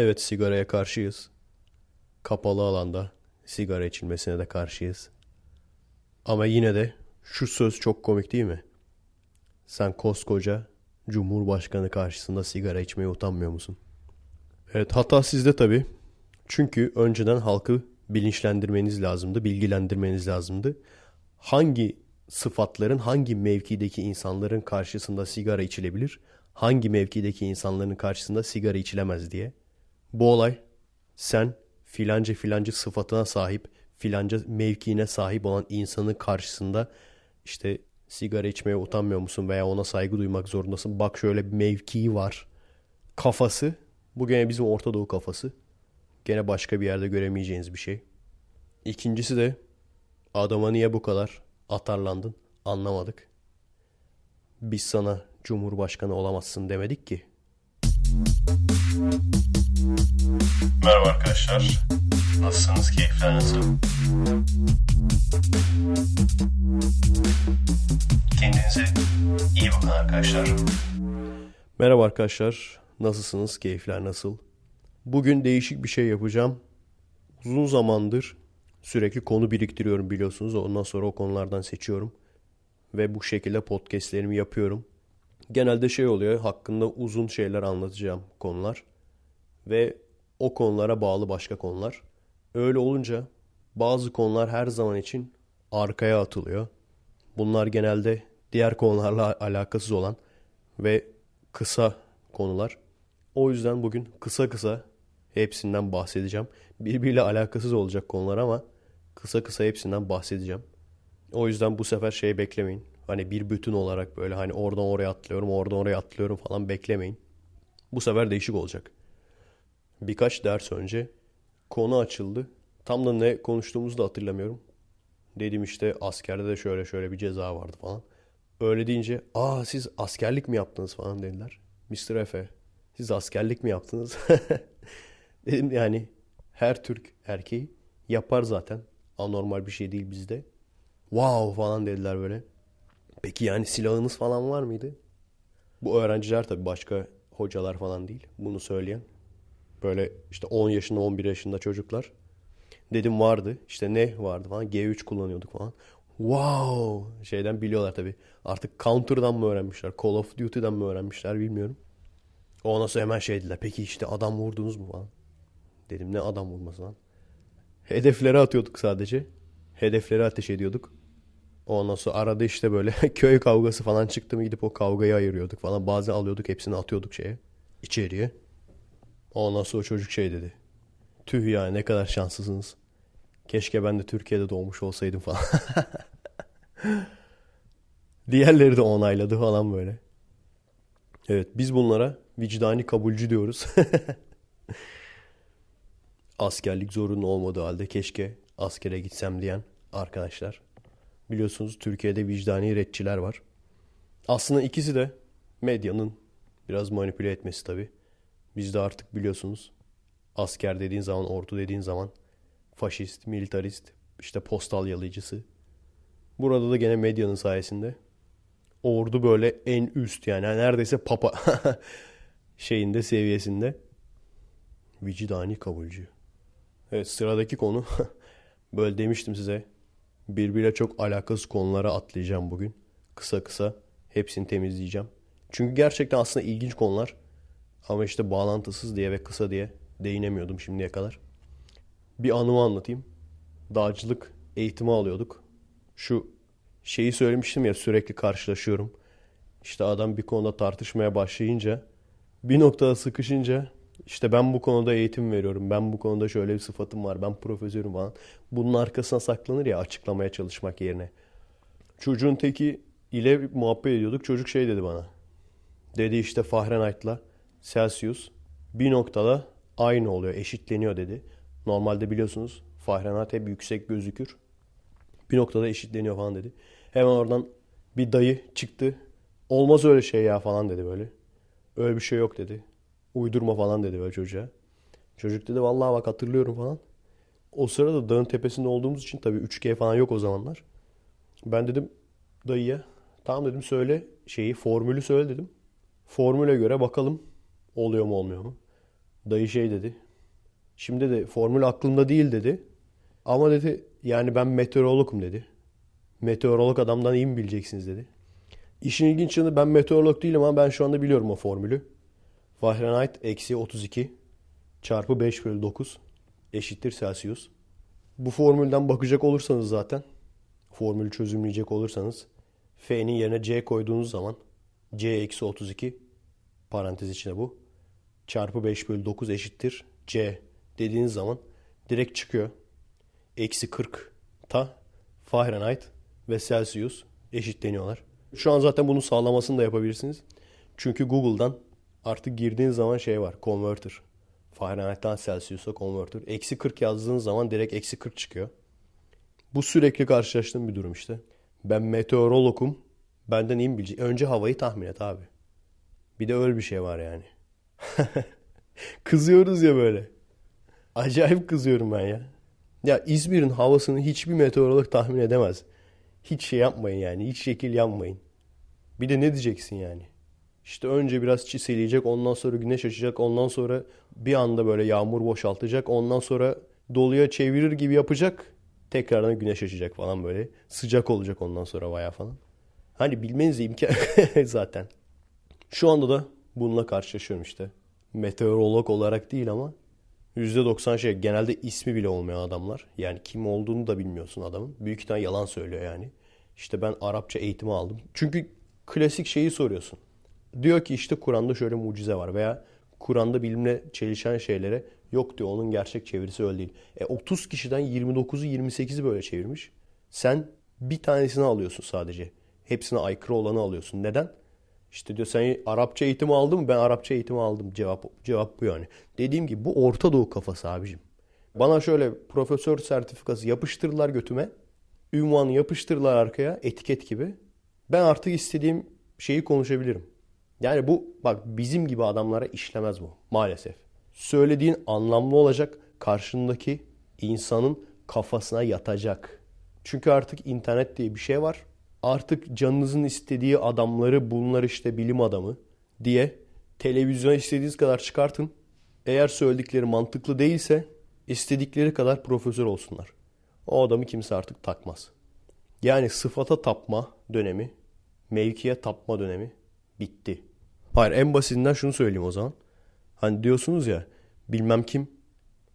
Evet sigaraya karşıyız. Kapalı alanda sigara içilmesine de karşıyız. Ama yine de şu söz çok komik değil mi? Sen koskoca Cumhurbaşkanı karşısında sigara içmeye utanmıyor musun? Evet hata sizde tabii. Çünkü önceden halkı bilinçlendirmeniz lazımdı, bilgilendirmeniz lazımdı. Hangi sıfatların hangi mevkideki insanların karşısında sigara içilebilir, hangi mevkideki insanların karşısında sigara içilemez diye. Bu olay sen filanca filanca sıfatına sahip, filanca mevkiine sahip olan insanın karşısında işte sigara içmeye utanmıyor musun veya ona saygı duymak zorundasın. Bak şöyle bir mevkii var. Kafası bu gene bizim Orta Doğu kafası. Gene başka bir yerde göremeyeceğiniz bir şey. İkincisi de adama niye bu kadar atarlandın anlamadık. Biz sana Cumhurbaşkanı olamazsın demedik ki. Merhaba arkadaşlar. Nasılsınız? Keyifler nasıl? Kendinize iyi bakın arkadaşlar. Merhaba arkadaşlar. Nasılsınız? Keyifler nasıl? Bugün değişik bir şey yapacağım. Uzun zamandır sürekli konu biriktiriyorum biliyorsunuz. Ondan sonra o konulardan seçiyorum. Ve bu şekilde podcastlerimi yapıyorum. Genelde şey oluyor. Hakkında uzun şeyler anlatacağım konular. Ve o konulara bağlı başka konular. Öyle olunca bazı konular her zaman için arkaya atılıyor. Bunlar genelde diğer konularla alakasız olan ve kısa konular. O yüzden bugün kısa kısa hepsinden bahsedeceğim. Birbiriyle alakasız olacak konular ama kısa kısa hepsinden bahsedeceğim. O yüzden bu sefer şey beklemeyin. Hani bir bütün olarak böyle hani oradan oraya atlıyorum, oradan oraya atlıyorum falan beklemeyin. Bu sefer değişik olacak. Birkaç ders önce konu açıldı. Tam da ne konuştuğumuzu da hatırlamıyorum. Dedim işte askerde de şöyle şöyle bir ceza vardı falan. Öyle deyince aa siz askerlik mi yaptınız falan dediler. Mr. Efe siz askerlik mi yaptınız? Dedim yani her Türk erkeği yapar zaten. Anormal bir şey değil bizde. Wow falan dediler böyle. Peki yani silahınız falan var mıydı? Bu öğrenciler tabii başka hocalar falan değil. Bunu söyleyen. Böyle işte 10 yaşında 11 yaşında çocuklar. Dedim vardı. İşte ne vardı falan. G3 kullanıyorduk falan. Wow! Şeyden biliyorlar tabii. Artık Counter'dan mı öğrenmişler? Call of Duty'den mi öğrenmişler bilmiyorum. Ondan sonra hemen şey dediler. Peki işte adam vurdunuz mu falan. Dedim ne adam vurması lan. Hedefleri atıyorduk sadece. Hedefleri ateş ediyorduk. Ondan sonra arada işte böyle köy kavgası falan çıktı mı gidip o kavgayı ayırıyorduk falan. Bazen alıyorduk hepsini atıyorduk şeye. içeriye. Ondan sonra çocuk şey dedi. Tüh ya ne kadar şanslısınız. Keşke ben de Türkiye'de doğmuş olsaydım falan. Diğerleri de onayladı falan böyle. Evet biz bunlara vicdani kabulcü diyoruz. Askerlik zorunlu olmadığı halde keşke askere gitsem diyen arkadaşlar. Biliyorsunuz Türkiye'de vicdani retçiler var. Aslında ikisi de medyanın biraz manipüle etmesi tabii. Bizde artık biliyorsunuz asker dediğin zaman, ordu dediğin zaman faşist, militarist, işte postal yalayıcısı. Burada da gene medyanın sayesinde ordu böyle en üst yani neredeyse papa şeyinde seviyesinde vicdani kabulcü. Evet sıradaki konu böyle demiştim size birbiriyle çok alakasız konulara atlayacağım bugün. Kısa kısa hepsini temizleyeceğim. Çünkü gerçekten aslında ilginç konular. Ama işte bağlantısız diye ve kısa diye değinemiyordum şimdiye kadar. Bir anımı anlatayım. Dağcılık eğitimi alıyorduk. Şu şeyi söylemiştim ya sürekli karşılaşıyorum. İşte adam bir konuda tartışmaya başlayınca bir noktada sıkışınca işte ben bu konuda eğitim veriyorum. Ben bu konuda şöyle bir sıfatım var. Ben profesörüm falan. Bunun arkasına saklanır ya açıklamaya çalışmak yerine. Çocuğun teki ile muhabbet ediyorduk. Çocuk şey dedi bana. Dedi işte Fahrenheit'la Celsius bir noktada aynı oluyor, eşitleniyor dedi. Normalde biliyorsunuz Fahrenheit hep yüksek gözükür. Bir noktada eşitleniyor falan dedi. Hemen oradan bir dayı çıktı. Olmaz öyle şey ya falan dedi böyle. Öyle bir şey yok dedi. Uydurma falan dedi böyle çocuğa. Çocuk dedi vallahi bak hatırlıyorum falan. O sırada dağın tepesinde olduğumuz için tabii 3G falan yok o zamanlar. Ben dedim dayıya tamam dedim söyle şeyi formülü söyle dedim. Formüle göre bakalım oluyor mu olmuyor mu. Dayı şey dedi. Şimdi de formül aklımda değil dedi. Ama dedi yani ben meteorologum dedi. Meteorolog adamdan iyi mi bileceksiniz dedi. İşin ilginç yanı ben meteorolog değilim ama ben şu anda biliyorum o formülü. Fahrenheit eksi 32 çarpı 5 bölü 9 eşittir Celsius. Bu formülden bakacak olursanız zaten formülü çözümleyecek olursanız F'nin yerine C koyduğunuz zaman C eksi 32 parantez içinde bu çarpı 5 bölü 9 eşittir C dediğiniz zaman direkt çıkıyor. Eksi 40 ta Fahrenheit ve Celsius eşitleniyorlar. Şu an zaten bunun sağlamasını da yapabilirsiniz. Çünkü Google'dan artık girdiğiniz zaman şey var. Converter. Fahrenheit'tan Celsius'a converter. Eksi 40 yazdığınız zaman direkt eksi 40 çıkıyor. Bu sürekli karşılaştığım bir durum işte. Ben meteorologum. Benden iyi mi bilecek? Önce havayı tahmin et abi. Bir de öyle bir şey var yani. Kızıyoruz ya böyle. Acayip kızıyorum ben ya. Ya İzmir'in havasını hiçbir meteorolog tahmin edemez. Hiç şey yapmayın yani. Hiç şekil yapmayın. Bir de ne diyeceksin yani? İşte önce biraz çiseleyecek, ondan sonra güneş açacak, ondan sonra bir anda böyle yağmur boşaltacak, ondan sonra doluya çevirir gibi yapacak, tekrardan güneş açacak falan böyle. Sıcak olacak ondan sonra baya falan. Hani bilmeniz imkan zaten. Şu anda da bununla karşılaşıyorum işte. Meteorolog olarak değil ama %90 şey genelde ismi bile olmayan adamlar. Yani kim olduğunu da bilmiyorsun adamın. Büyük ihtimal yalan söylüyor yani. İşte ben Arapça eğitimi aldım. Çünkü klasik şeyi soruyorsun. Diyor ki işte Kur'an'da şöyle mucize var veya Kur'an'da bilimle çelişen şeylere yok diyor onun gerçek çevirisi öyle değil. E 30 kişiden 29'u 28'i böyle çevirmiş. Sen bir tanesini alıyorsun sadece. Hepsine aykırı olanı alıyorsun. Neden? İşte diyor sen Arapça eğitimi aldın mı? Ben Arapça eğitimi aldım. Cevap cevap bu yani. Dediğim gibi bu Orta Doğu kafası abicim. Bana şöyle profesör sertifikası yapıştırdılar götüme. Ünvanı yapıştırdılar arkaya etiket gibi. Ben artık istediğim şeyi konuşabilirim. Yani bu bak bizim gibi adamlara işlemez bu maalesef. Söylediğin anlamlı olacak, karşındaki insanın kafasına yatacak. Çünkü artık internet diye bir şey var. Artık canınızın istediği adamları bunlar işte bilim adamı diye televizyona istediğiniz kadar çıkartın. Eğer söyledikleri mantıklı değilse istedikleri kadar profesör olsunlar. O adamı kimse artık takmaz. Yani sıfata tapma dönemi, mevkiye tapma dönemi bitti. Hayır en basitinden şunu söyleyeyim o zaman. Hani diyorsunuz ya bilmem kim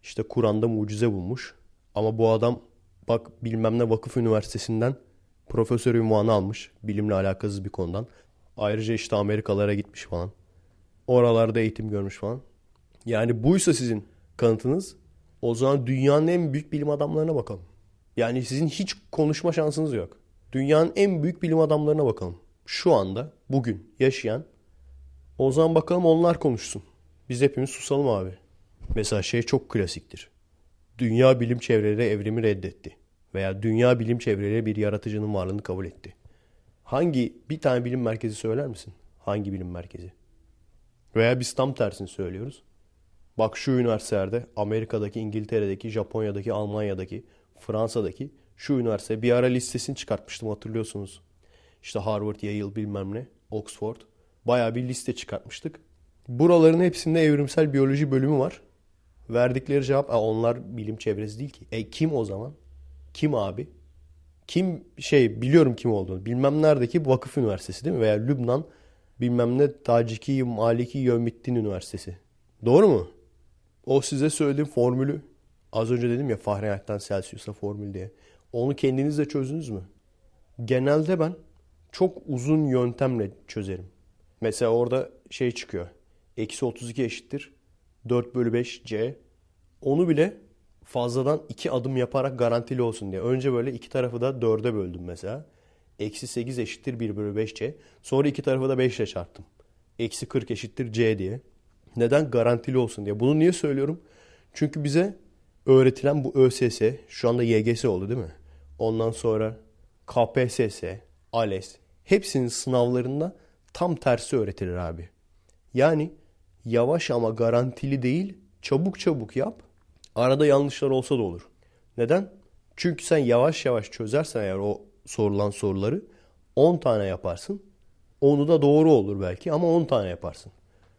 işte Kur'an'da mucize bulmuş. Ama bu adam bak bilmem ne vakıf üniversitesinden profesör ünvanı almış. Bilimle alakasız bir konudan. Ayrıca işte Amerikalara gitmiş falan. Oralarda eğitim görmüş falan. Yani buysa sizin kanıtınız o zaman dünyanın en büyük bilim adamlarına bakalım. Yani sizin hiç konuşma şansınız yok. Dünyanın en büyük bilim adamlarına bakalım. Şu anda bugün yaşayan o zaman bakalım onlar konuşsun. Biz hepimiz susalım abi. Mesela şey çok klasiktir. Dünya bilim çevreleri evrimi reddetti. Veya dünya bilim çevreleri bir yaratıcının varlığını kabul etti. Hangi bir tane bilim merkezi söyler misin? Hangi bilim merkezi? Veya biz tam tersini söylüyoruz. Bak şu üniversitelerde Amerika'daki, İngiltere'deki, Japonya'daki, Almanya'daki, Fransa'daki şu üniversite bir ara listesini çıkartmıştım hatırlıyorsunuz. İşte Harvard, Yale bilmem ne, Oxford. Bayağı bir liste çıkartmıştık. Buraların hepsinde evrimsel biyoloji bölümü var. Verdikleri cevap onlar bilim çevresi değil ki. E kim o zaman? Kim abi? Kim şey biliyorum kim olduğunu. Bilmem neredeki vakıf üniversitesi değil mi? Veya Lübnan bilmem ne Taciki Maliki Yevmiddin Üniversitesi. Doğru mu? O size söylediğim formülü az önce dedim ya Fahrenheit'ten Celsius'a formül diye. Onu kendiniz de çözdünüz mü? Genelde ben çok uzun yöntemle çözerim. Mesela orada şey çıkıyor. Eksi 32 eşittir. 4 bölü 5 C. Onu bile fazladan 2 adım yaparak garantili olsun diye. Önce böyle iki tarafı da 4'e böldüm mesela. Eksi 8 eşittir 1 bölü 5 C. Sonra iki tarafı da 5 ile çarptım. Eksi 40 eşittir C diye. Neden? Garantili olsun diye. Bunu niye söylüyorum? Çünkü bize öğretilen bu ÖSS, şu anda YGS oldu değil mi? Ondan sonra KPSS, ALES, hepsinin sınavlarında tam tersi öğretilir abi. Yani yavaş ama garantili değil, çabuk çabuk yap. Arada yanlışlar olsa da olur. Neden? Çünkü sen yavaş yavaş çözersen eğer o sorulan soruları 10 tane yaparsın. Onu da doğru olur belki ama 10 tane yaparsın.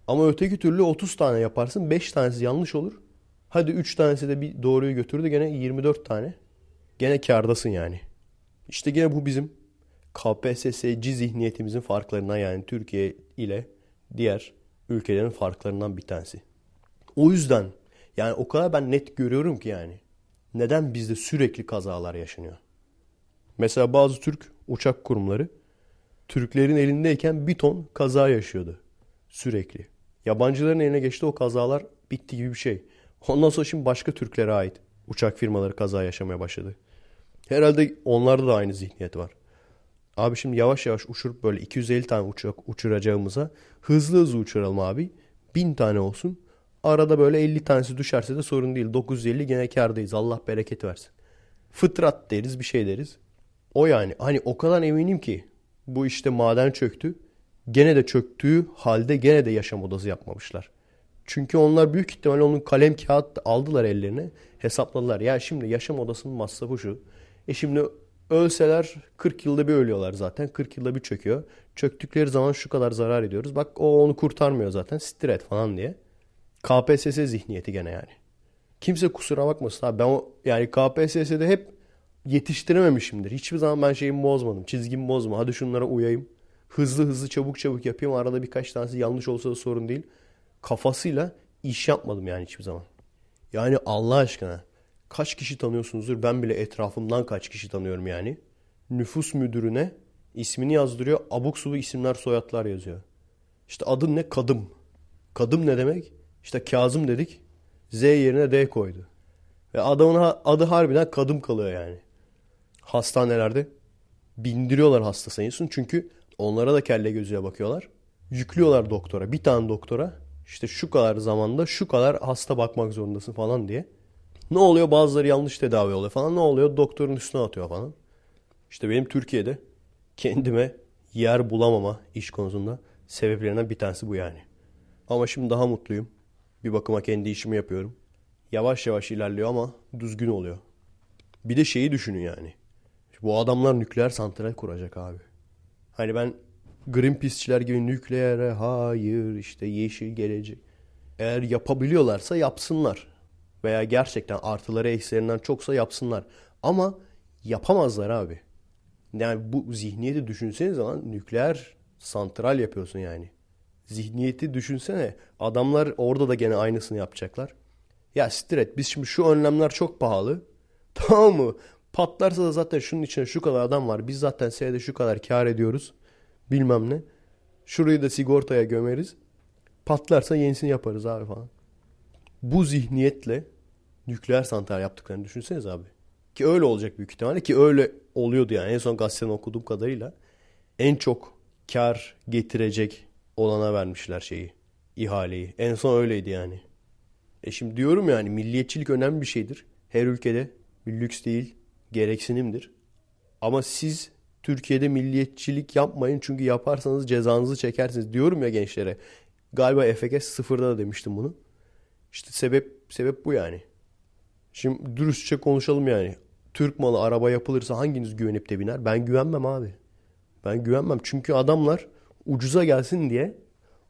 Ama öteki türlü 30 tane yaparsın 5 tanesi yanlış olur. Hadi 3 tanesi de bir doğruyu götürdü gene 24 tane. Gene kardasın yani. İşte gene bu bizim KPSS'ci zihniyetimizin farklarından yani Türkiye ile diğer ülkelerin farklarından bir tanesi. O yüzden yani o kadar ben net görüyorum ki yani. Neden bizde sürekli kazalar yaşanıyor? Mesela bazı Türk uçak kurumları Türklerin elindeyken bir ton kaza yaşıyordu. Sürekli. Yabancıların eline geçti o kazalar bitti gibi bir şey. Ondan sonra şimdi başka Türklere ait uçak firmaları kaza yaşamaya başladı. Herhalde onlarda da aynı zihniyet var. Abi şimdi yavaş yavaş uçurup böyle 250 tane uçak uçuracağımıza hızlı hızlı uçuralım abi. 1000 tane olsun. Arada böyle 50 tanesi düşerse de sorun değil. 950 gene kardayız. Allah bereket versin. Fıtrat deriz bir şey deriz. O yani hani o kadar eminim ki bu işte maden çöktü. Gene de çöktüğü halde gene de yaşam odası yapmamışlar. Çünkü onlar büyük ihtimalle onun kalem kağıt aldılar ellerine hesapladılar. Ya şimdi yaşam odasının masrafı şu. E şimdi ölseler 40 yılda bir ölüyorlar zaten. 40 yılda bir çöküyor. Çöktükleri zaman şu kadar zarar ediyoruz. Bak o onu kurtarmıyor zaten. Siktir falan diye. KPSS zihniyeti gene yani. Kimse kusura bakmasın abi. Ben o yani KPSS'de hep yetiştirememişimdir. Hiçbir zaman ben şeyimi bozmadım. Çizgimi bozma. Hadi şunlara uyayım. Hızlı hızlı çabuk çabuk yapayım. Arada birkaç tanesi yanlış olsa da sorun değil. Kafasıyla iş yapmadım yani hiçbir zaman. Yani Allah aşkına kaç kişi tanıyorsunuzdur? Ben bile etrafımdan kaç kişi tanıyorum yani. Nüfus müdürüne ismini yazdırıyor. Abuk subuk isimler soyadlar yazıyor. İşte adın ne? Kadım. Kadım ne demek? İşte Kazım dedik. Z yerine D koydu. Ve adamın adı harbiden kadım kalıyor yani. Hastanelerde bindiriyorlar hasta sayısını. Çünkü onlara da kelle gözüyle bakıyorlar. Yüklüyorlar doktora. Bir tane doktora. İşte şu kadar zamanda şu kadar hasta bakmak zorundasın falan diye. Ne oluyor? Bazıları yanlış tedavi oluyor falan. Ne oluyor? Doktorun üstüne atıyor falan. İşte benim Türkiye'de kendime yer bulamama iş konusunda sebeplerinden bir tanesi bu yani. Ama şimdi daha mutluyum. Bir bakıma kendi işimi yapıyorum. Yavaş yavaş ilerliyor ama düzgün oluyor. Bir de şeyi düşünün yani. Bu adamlar nükleer santral kuracak abi. Hani ben Greenpeace'çiler gibi nükleere hayır işte yeşil gelecek. Eğer yapabiliyorlarsa yapsınlar. Veya gerçekten artıları eksilerinden çoksa yapsınlar. Ama yapamazlar abi. Yani bu zihniyeti düşünseniz zaman nükleer santral yapıyorsun yani. Zihniyeti düşünsene. Adamlar orada da gene aynısını yapacaklar. Ya siktir Biz şimdi şu önlemler çok pahalı. Tamam mı? Patlarsa da zaten şunun içine şu kadar adam var. Biz zaten senede şu kadar kar ediyoruz. Bilmem ne. Şurayı da sigortaya gömeriz. Patlarsa yenisini yaparız abi falan. Bu zihniyetle nükleer santral yaptıklarını düşünseniz abi. Ki öyle olacak büyük ihtimalle ki öyle oluyordu yani. En son gazeteden okuduğum kadarıyla en çok kar getirecek olana vermişler şeyi. ihaleyi. En son öyleydi yani. E şimdi diyorum yani milliyetçilik önemli bir şeydir. Her ülkede bir lüks değil, gereksinimdir. Ama siz Türkiye'de milliyetçilik yapmayın çünkü yaparsanız cezanızı çekersiniz diyorum ya gençlere. Galiba FKS sıfırda da demiştim bunu. İşte sebep sebep bu yani. Şimdi dürüstçe konuşalım yani. Türk malı araba yapılırsa hanginiz güvenip de biner? Ben güvenmem abi. Ben güvenmem. Çünkü adamlar ucuza gelsin diye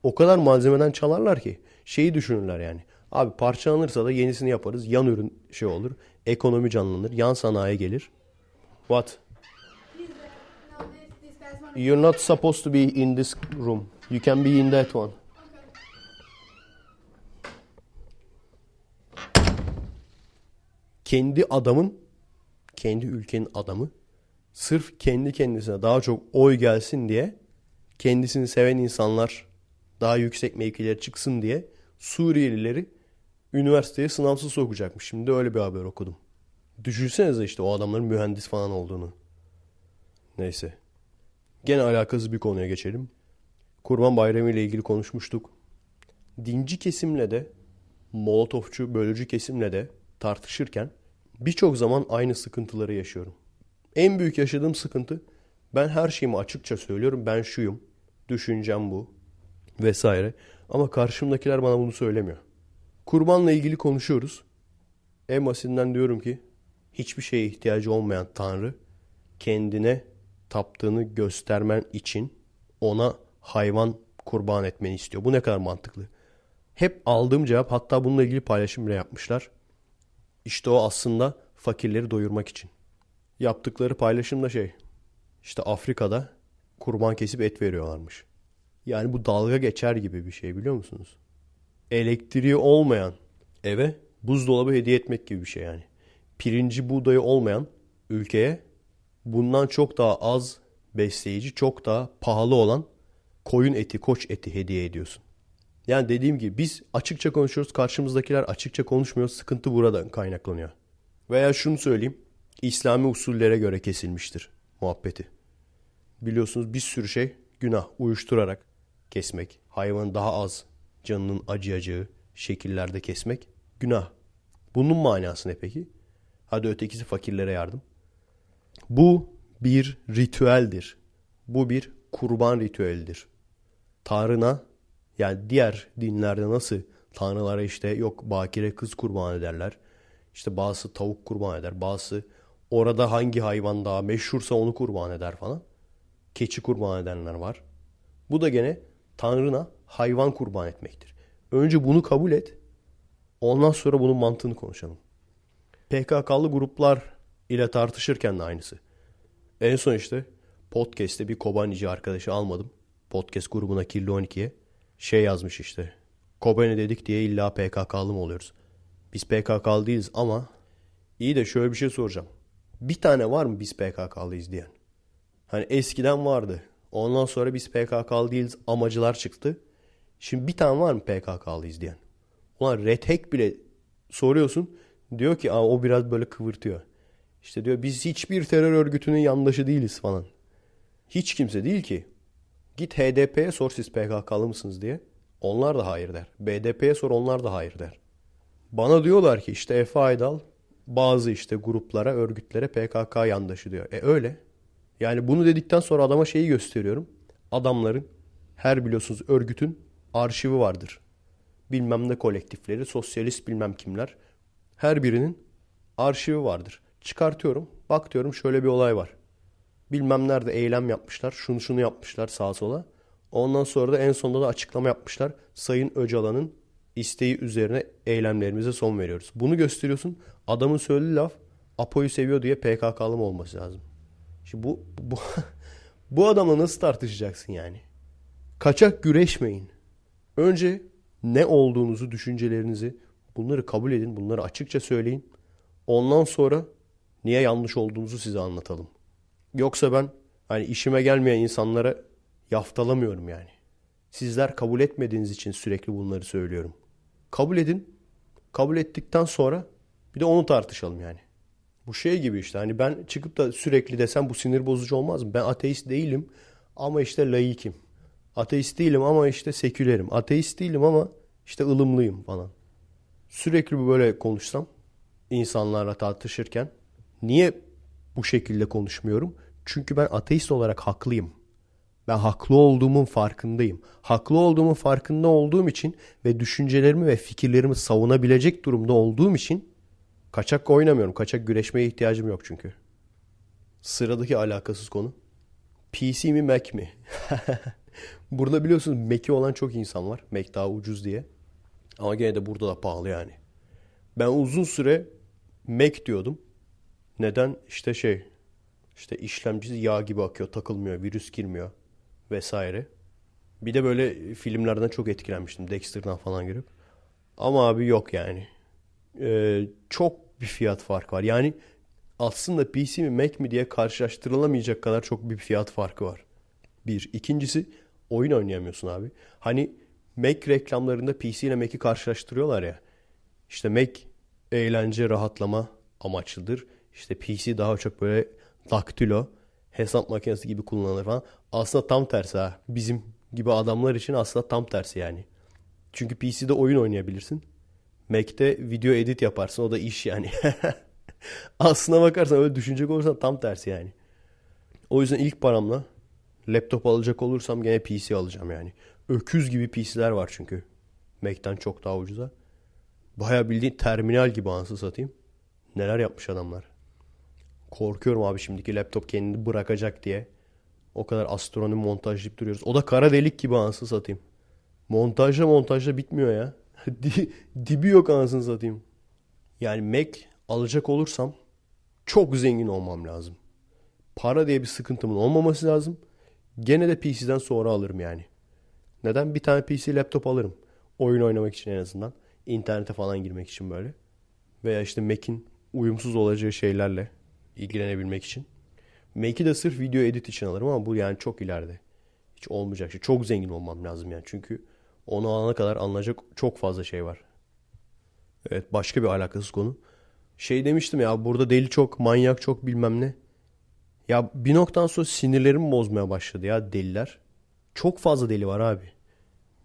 o kadar malzemeden çalarlar ki. Şeyi düşünürler yani. Abi parçalanırsa da yenisini yaparız. Yan ürün şey olur. Ekonomi canlanır. Yan sanayi gelir. What? You're not supposed to be in this room. You can be in that one. Kendi adamın, kendi ülkenin adamı sırf kendi kendisine daha çok oy gelsin diye kendisini seven insanlar daha yüksek mevkilere çıksın diye Suriyelileri üniversiteye sınavsız sokacakmış. Şimdi öyle bir haber okudum. Düşünsenize işte o adamların mühendis falan olduğunu. Neyse. Gene alakasız bir konuya geçelim. Kurban Bayramı ile ilgili konuşmuştuk. Dinci kesimle de Molotofçu, bölücü kesimle de tartışırken birçok zaman aynı sıkıntıları yaşıyorum. En büyük yaşadığım sıkıntı ben her şeyimi açıkça söylüyorum. Ben şuyum. Düşüncem bu. Vesaire. Ama karşımdakiler bana bunu söylemiyor. Kurbanla ilgili konuşuyoruz. En basitinden diyorum ki hiçbir şeye ihtiyacı olmayan Tanrı kendine taptığını göstermen için ona hayvan kurban etmeni istiyor. Bu ne kadar mantıklı. Hep aldığım cevap hatta bununla ilgili paylaşım bile yapmışlar. İşte o aslında fakirleri doyurmak için. Yaptıkları paylaşım da şey. İşte Afrika'da kurban kesip et veriyorlarmış. Yani bu dalga geçer gibi bir şey biliyor musunuz? Elektriği olmayan eve buzdolabı hediye etmek gibi bir şey yani. Pirinci buğdayı olmayan ülkeye bundan çok daha az besleyici, çok daha pahalı olan koyun eti, koç eti hediye ediyorsun. Yani dediğim gibi biz açıkça konuşuyoruz, karşımızdakiler açıkça konuşmuyor. Sıkıntı buradan kaynaklanıyor. Veya şunu söyleyeyim. İslami usullere göre kesilmiştir muhabbeti. Biliyorsunuz bir sürü şey günah. Uyuşturarak kesmek, hayvanı daha az canının acıyacağı şekillerde kesmek günah. Bunun manası ne peki? Hadi ötekisi fakirlere yardım. Bu bir ritüeldir. Bu bir kurban ritüelidir. Tanrına yani diğer dinlerde nasıl tanrılara işte yok bakire kız kurban ederler. İşte bazısı tavuk kurban eder. Bazısı orada hangi hayvan daha meşhursa onu kurban eder falan. Keçi kurban edenler var. Bu da gene tanrına hayvan kurban etmektir. Önce bunu kabul et. Ondan sonra bunun mantığını konuşalım. PKK'lı gruplar ile tartışırken de aynısı. En son işte podcast'te bir Kobanici arkadaşı almadım. Podcast grubuna Kirli 12'ye. Şey yazmış işte. Kobani dedik diye illa PKK'lı mı oluyoruz? Biz PKK'lı değiliz ama iyi de şöyle bir şey soracağım. Bir tane var mı biz PKK'lıyız diyen? Hani eskiden vardı. Ondan sonra biz PKK'lı değiliz amacılar çıktı. Şimdi bir tane var mı PKK'lıyız diyen? Ulan Red bile soruyorsun. Diyor ki o biraz böyle kıvırtıyor. İşte diyor biz hiçbir terör örgütünün yandaşı değiliz falan. Hiç kimse değil ki. Git HDP'ye sor siz PKK'lı mısınız diye. Onlar da hayır der. BDP'ye sor onlar da hayır der. Bana diyorlar ki işte Efe Aydal bazı işte gruplara, örgütlere PKK yandaşı diyor. E öyle. Yani bunu dedikten sonra adama şeyi gösteriyorum. Adamların her biliyorsunuz örgütün arşivi vardır. Bilmem ne kolektifleri, sosyalist bilmem kimler. Her birinin arşivi vardır. Çıkartıyorum. Bak diyorum şöyle bir olay var. Bilmem nerede eylem yapmışlar. Şunu şunu yapmışlar sağa sola. Ondan sonra da en sonunda da açıklama yapmışlar. Sayın Öcalan'ın isteği üzerine eylemlerimize son veriyoruz. Bunu gösteriyorsun. Adamın söylediği laf Apo'yu seviyor diye PKK'lı mı olması lazım? Şimdi bu bu bu adamla nasıl tartışacaksın yani? Kaçak güreşmeyin. Önce ne olduğunuzu, düşüncelerinizi bunları kabul edin. Bunları açıkça söyleyin. Ondan sonra niye yanlış olduğunuzu size anlatalım. Yoksa ben hani işime gelmeyen insanlara yaftalamıyorum yani. Sizler kabul etmediğiniz için sürekli bunları söylüyorum. Kabul edin. Kabul ettikten sonra bir de onu tartışalım yani. Bu şey gibi işte hani ben çıkıp da sürekli desem bu sinir bozucu olmaz mı? Ben ateist değilim ama işte laikim. Ateist değilim ama işte sekülerim. Ateist değilim ama işte ılımlıyım falan. Sürekli böyle konuşsam insanlarla tartışırken niye bu şekilde konuşmuyorum? Çünkü ben ateist olarak haklıyım. Ben haklı olduğumun farkındayım. Haklı olduğumun farkında olduğum için ve düşüncelerimi ve fikirlerimi savunabilecek durumda olduğum için kaçak oynamıyorum. Kaçak güreşmeye ihtiyacım yok çünkü. Sıradaki alakasız konu. PC mi Mac mi? burada biliyorsunuz Mac'i olan çok insan var. Mac daha ucuz diye. Ama gene de burada da pahalı yani. Ben uzun süre Mac diyordum. Neden? İşte şey işte işlemcisi yağ gibi akıyor, takılmıyor, virüs girmiyor vesaire. Bir de böyle filmlerden çok etkilenmiştim. Dexter'dan falan görüp. Ama abi yok yani. Ee, çok bir fiyat farkı var. Yani aslında PC mi Mac mi diye karşılaştırılamayacak kadar çok bir fiyat farkı var. Bir. İkincisi oyun oynayamıyorsun abi. Hani Mac reklamlarında PC ile Mac'i karşılaştırıyorlar ya. İşte Mac eğlence, rahatlama amaçlıdır. İşte PC daha çok böyle daktilo, hesap makinesi gibi kullanılır falan. Aslında tam tersi ha. Bizim gibi adamlar için aslında tam tersi yani. Çünkü PC'de oyun oynayabilirsin. Mac'te video edit yaparsın. O da iş yani. Aslına bakarsan öyle düşünecek olursan tam tersi yani. O yüzden ilk paramla laptop alacak olursam gene PC alacağım yani. Öküz gibi PC'ler var çünkü. Mac'ten çok daha ucuza. Baya bildiğin terminal gibi ansı satayım. Neler yapmış adamlar. Korkuyorum abi şimdiki laptop kendini bırakacak diye. O kadar astronomi montajlayıp duruyoruz. O da kara delik gibi anasını satayım. Montajla montajla bitmiyor ya. Di- Dibi yok anasını satayım. Yani Mac alacak olursam çok zengin olmam lazım. Para diye bir sıkıntımın olmaması lazım. Gene de PC'den sonra alırım yani. Neden? Bir tane PC laptop alırım. Oyun oynamak için en azından. İnternete falan girmek için böyle. Veya işte Mac'in uyumsuz olacağı şeylerle ilgilenebilmek için. Mac'i de sırf video edit için alırım ama bu yani çok ileride. Hiç olmayacak şey. Çok zengin olmam lazım yani. Çünkü onu alana kadar alınacak çok fazla şey var. Evet başka bir alakasız konu. Şey demiştim ya burada deli çok, manyak çok bilmem ne. Ya bir noktadan sonra sinirlerim bozmaya başladı ya deliler. Çok fazla deli var abi.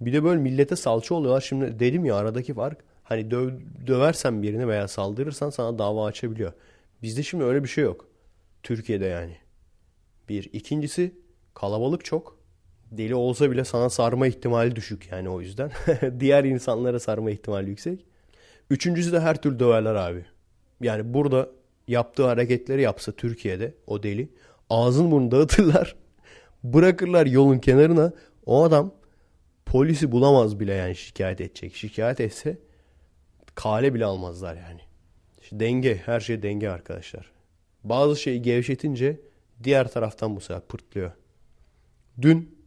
Bir de böyle millete salça oluyorlar. Şimdi dedim ya aradaki fark hani döv, döversen birini veya saldırırsan sana dava açabiliyor. Bizde şimdi öyle bir şey yok. Türkiye'de yani. Bir. İkincisi kalabalık çok. Deli olsa bile sana sarma ihtimali düşük yani o yüzden. Diğer insanlara sarma ihtimali yüksek. Üçüncüsü de her türlü döverler abi. Yani burada yaptığı hareketleri yapsa Türkiye'de o deli ağzını burnunu dağıtırlar. Bırakırlar yolun kenarına. O adam polisi bulamaz bile yani şikayet edecek. Şikayet etse kale bile almazlar yani. İşte denge, her şey denge arkadaşlar. Bazı şeyi gevşetince diğer taraftan bu sefer pırtlıyor. Dün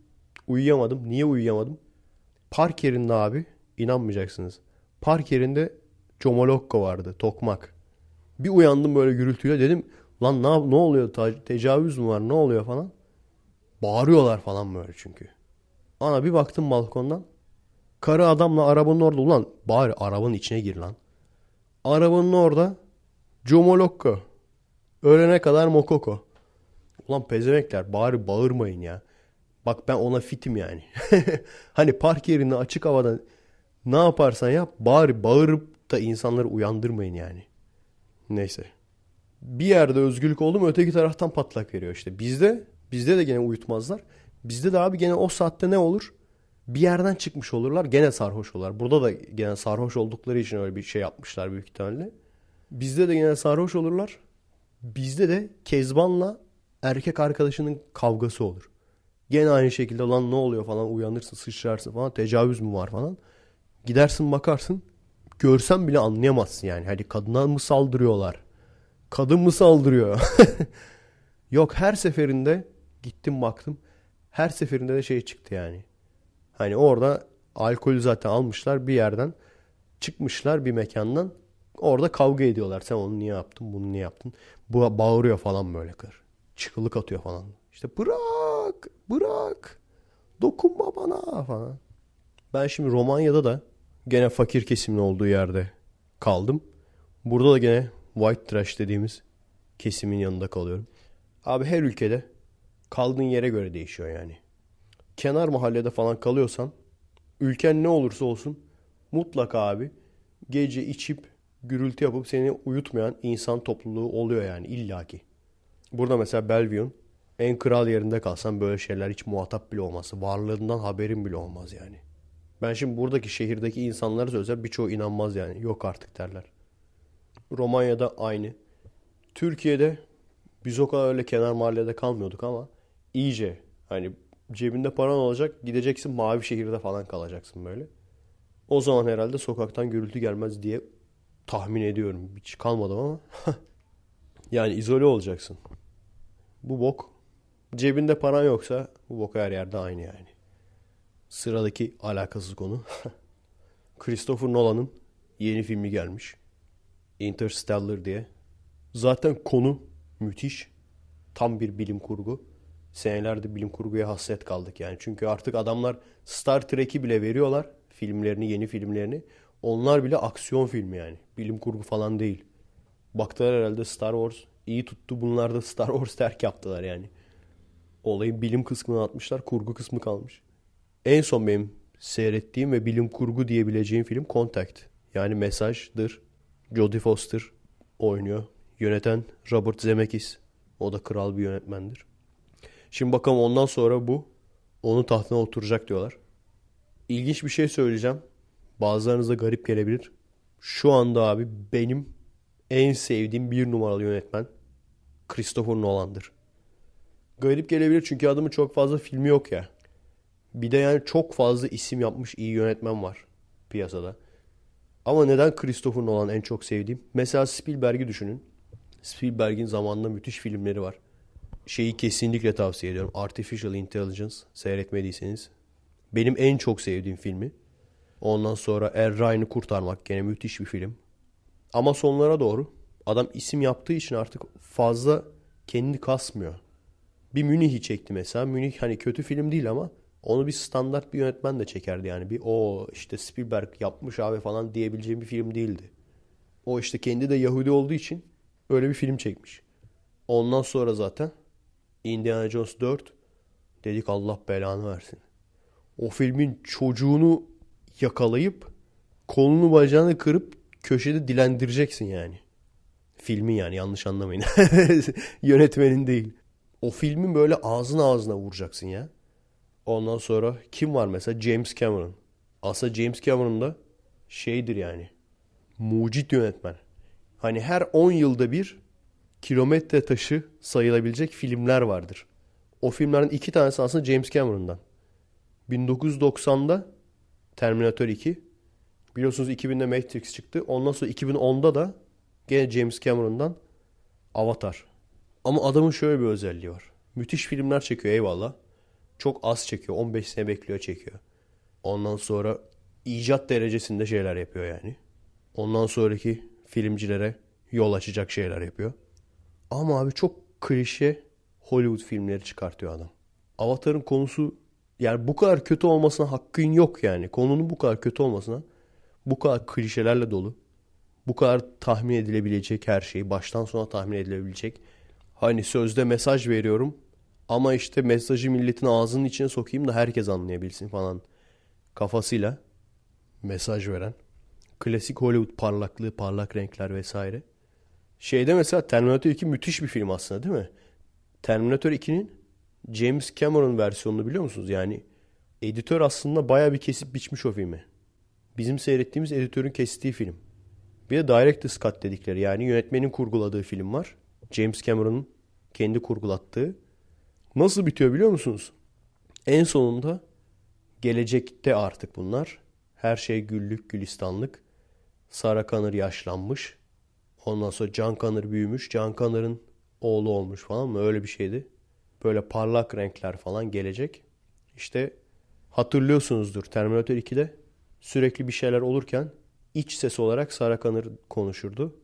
uyuyamadım. Niye uyuyamadım? Park yerinde abi inanmayacaksınız. Park yerinde Comolokko vardı. Tokmak. Bir uyandım böyle gürültüyle dedim lan ne, ne oluyor tecavüz mü var ne oluyor falan. Bağırıyorlar falan böyle çünkü. Ana bir baktım balkondan. Karı adamla arabanın orada ulan bari arabanın içine gir lan. Arabanın orada Comolokko. Ölene kadar Mokoko. Ulan pezemekler bari bağırmayın ya. Bak ben ona fitim yani. hani park yerinde açık havada ne yaparsan yap bari bağırıp da insanları uyandırmayın yani. Neyse. Bir yerde özgürlük oldu mu öteki taraftan patlak veriyor işte. Bizde bizde de gene uyutmazlar. Bizde de abi gene o saatte ne olur? Bir yerden çıkmış olurlar gene sarhoş olurlar. Burada da gene sarhoş oldukları için öyle bir şey yapmışlar büyük ihtimalle. Bizde de gene sarhoş olurlar. Bizde de Kezban'la erkek arkadaşının kavgası olur. Gene aynı şekilde lan ne oluyor falan uyanırsın sıçrarsın falan tecavüz mü var falan. Gidersin bakarsın görsen bile anlayamazsın yani. Hani kadına mı saldırıyorlar? Kadın mı saldırıyor? Yok her seferinde gittim baktım. Her seferinde de şey çıktı yani. Hani orada alkolü zaten almışlar bir yerden. Çıkmışlar bir mekandan. Orada kavga ediyorlar. Sen onu niye yaptın? Bunu niye yaptın? Bu bağırıyor falan böyle kır. Çıkılık atıyor falan. İşte bırak, bırak. Dokunma bana falan. Ben şimdi Romanya'da da gene fakir kesimin olduğu yerde kaldım. Burada da gene white trash dediğimiz kesimin yanında kalıyorum. Abi her ülkede kaldığın yere göre değişiyor yani. Kenar mahallede falan kalıyorsan ülken ne olursa olsun mutlaka abi gece içip gürültü yapıp seni uyutmayan insan topluluğu oluyor yani illaki. Burada mesela Bellevue'un en kral yerinde kalsan böyle şeyler hiç muhatap bile olmaz. Varlığından haberin bile olmaz yani. Ben şimdi buradaki şehirdeki insanlara söylesem birçoğu inanmaz yani. Yok artık derler. Romanya'da aynı. Türkiye'de biz o kadar öyle kenar mahallede kalmıyorduk ama iyice hani cebinde paran olacak gideceksin mavi şehirde falan kalacaksın böyle. O zaman herhalde sokaktan gürültü gelmez diye tahmin ediyorum. Hiç kalmadım ama. yani izole olacaksın. Bu bok. Cebinde paran yoksa bu bok her yerde aynı yani. Sıradaki alakasız konu. Christopher Nolan'ın yeni filmi gelmiş. Interstellar diye. Zaten konu müthiş. Tam bir bilim kurgu. Senelerde bilim kurguya hasret kaldık yani. Çünkü artık adamlar Star Trek'i bile veriyorlar. Filmlerini, yeni filmlerini. Onlar bile aksiyon filmi yani. Bilim kurgu falan değil. Baktılar herhalde Star Wars iyi tuttu. Bunlar da Star Wars terk yaptılar yani. Olayın bilim kısmını atmışlar. Kurgu kısmı kalmış. En son benim seyrettiğim ve bilim kurgu diyebileceğim film Contact. Yani Mesaj'dır. Jodie Foster oynuyor. Yöneten Robert Zemeckis. O da kral bir yönetmendir. Şimdi bakalım ondan sonra bu onun tahtına oturacak diyorlar. İlginç bir şey söyleyeceğim. Bazılarınıza garip gelebilir. Şu anda abi benim en sevdiğim bir numaralı yönetmen Christopher Nolan'dır. Garip gelebilir çünkü adamın çok fazla filmi yok ya. Bir de yani çok fazla isim yapmış iyi yönetmen var piyasada. Ama neden Christopher Nolan en çok sevdiğim? Mesela Spielberg'i düşünün. Spielberg'in zamanında müthiş filmleri var. Şeyi kesinlikle tavsiye ediyorum. Artificial Intelligence seyretmediyseniz. Benim en çok sevdiğim filmi. Ondan sonra Er Ryan'ı kurtarmak gene müthiş bir film. Ama sonlara doğru adam isim yaptığı için artık fazla kendini kasmıyor. Bir Münih'i çekti mesela. Münih hani kötü film değil ama onu bir standart bir yönetmen de çekerdi yani. Bir o işte Spielberg yapmış abi falan diyebileceğim bir film değildi. O işte kendi de Yahudi olduğu için öyle bir film çekmiş. Ondan sonra zaten Indiana Jones 4 dedik Allah belanı versin. O filmin çocuğunu yakalayıp kolunu bacağını kırıp köşede dilendireceksin yani. Filmin yani yanlış anlamayın. Yönetmenin değil. O filmin böyle ağzına ağzına vuracaksın ya. Ondan sonra kim var mesela? James Cameron. Aslında James Cameron da şeydir yani. Mucit yönetmen. Hani her 10 yılda bir kilometre taşı sayılabilecek filmler vardır. O filmlerin iki tanesi aslında James Cameron'dan. 1990'da Terminator 2. Biliyorsunuz 2000'de Matrix çıktı. Ondan sonra 2010'da da gene James Cameron'dan Avatar. Ama adamın şöyle bir özelliği var. Müthiş filmler çekiyor eyvallah. Çok az çekiyor. 15 sene bekliyor çekiyor. Ondan sonra icat derecesinde şeyler yapıyor yani. Ondan sonraki filmcilere yol açacak şeyler yapıyor. Ama abi çok klişe Hollywood filmleri çıkartıyor adam. Avatar'ın konusu yani bu kadar kötü olmasına hakkın yok yani. Konunun bu kadar kötü olmasına bu kadar klişelerle dolu. Bu kadar tahmin edilebilecek her şeyi baştan sona tahmin edilebilecek. Hani sözde mesaj veriyorum ama işte mesajı milletin ağzının içine sokayım da herkes anlayabilsin falan kafasıyla mesaj veren. Klasik Hollywood parlaklığı, parlak renkler vesaire. Şeyde mesela Terminator 2 müthiş bir film aslında değil mi? Terminator 2'nin James Cameron versiyonunu biliyor musunuz? Yani editör aslında baya bir kesip biçmiş o filmi. Bizim seyrettiğimiz editörün kestiği film. Bir de Director's Cut dedikleri yani yönetmenin kurguladığı film var. James Cameron'ın kendi kurgulattığı. Nasıl bitiyor biliyor musunuz? En sonunda gelecekte artık bunlar. Her şey güllük gülistanlık. Sarah Connor yaşlanmış. Ondan sonra John Connor büyümüş. John Connor'ın oğlu olmuş falan mı? Öyle bir şeydi. Böyle parlak renkler falan gelecek. İşte hatırlıyorsunuzdur Terminator 2'de sürekli bir şeyler olurken iç ses olarak Sarah Connor konuşurdu.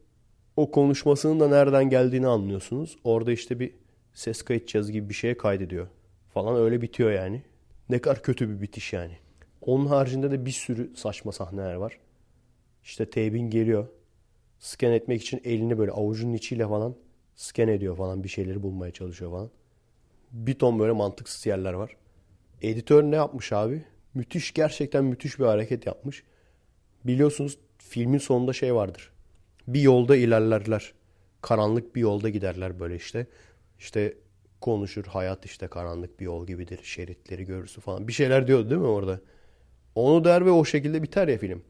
O konuşmasının da nereden geldiğini anlıyorsunuz. Orada işte bir ses kayıt cihazı gibi bir şeye kaydediyor. Falan öyle bitiyor yani. Ne kadar kötü bir bitiş yani. Onun haricinde de bir sürü saçma sahneler var. İşte Teybin geliyor. Scan etmek için elini böyle avucunun içiyle falan scan ediyor falan bir şeyleri bulmaya çalışıyor falan. Bir ton böyle mantıksız yerler var. Editör ne yapmış abi? Müthiş gerçekten müthiş bir hareket yapmış. Biliyorsunuz filmin sonunda şey vardır. Bir yolda ilerlerler. Karanlık bir yolda giderler böyle işte. İşte konuşur hayat işte karanlık bir yol gibidir. Şeritleri görürsün falan. Bir şeyler diyordu değil mi orada? Onu der ve o şekilde biter ya film.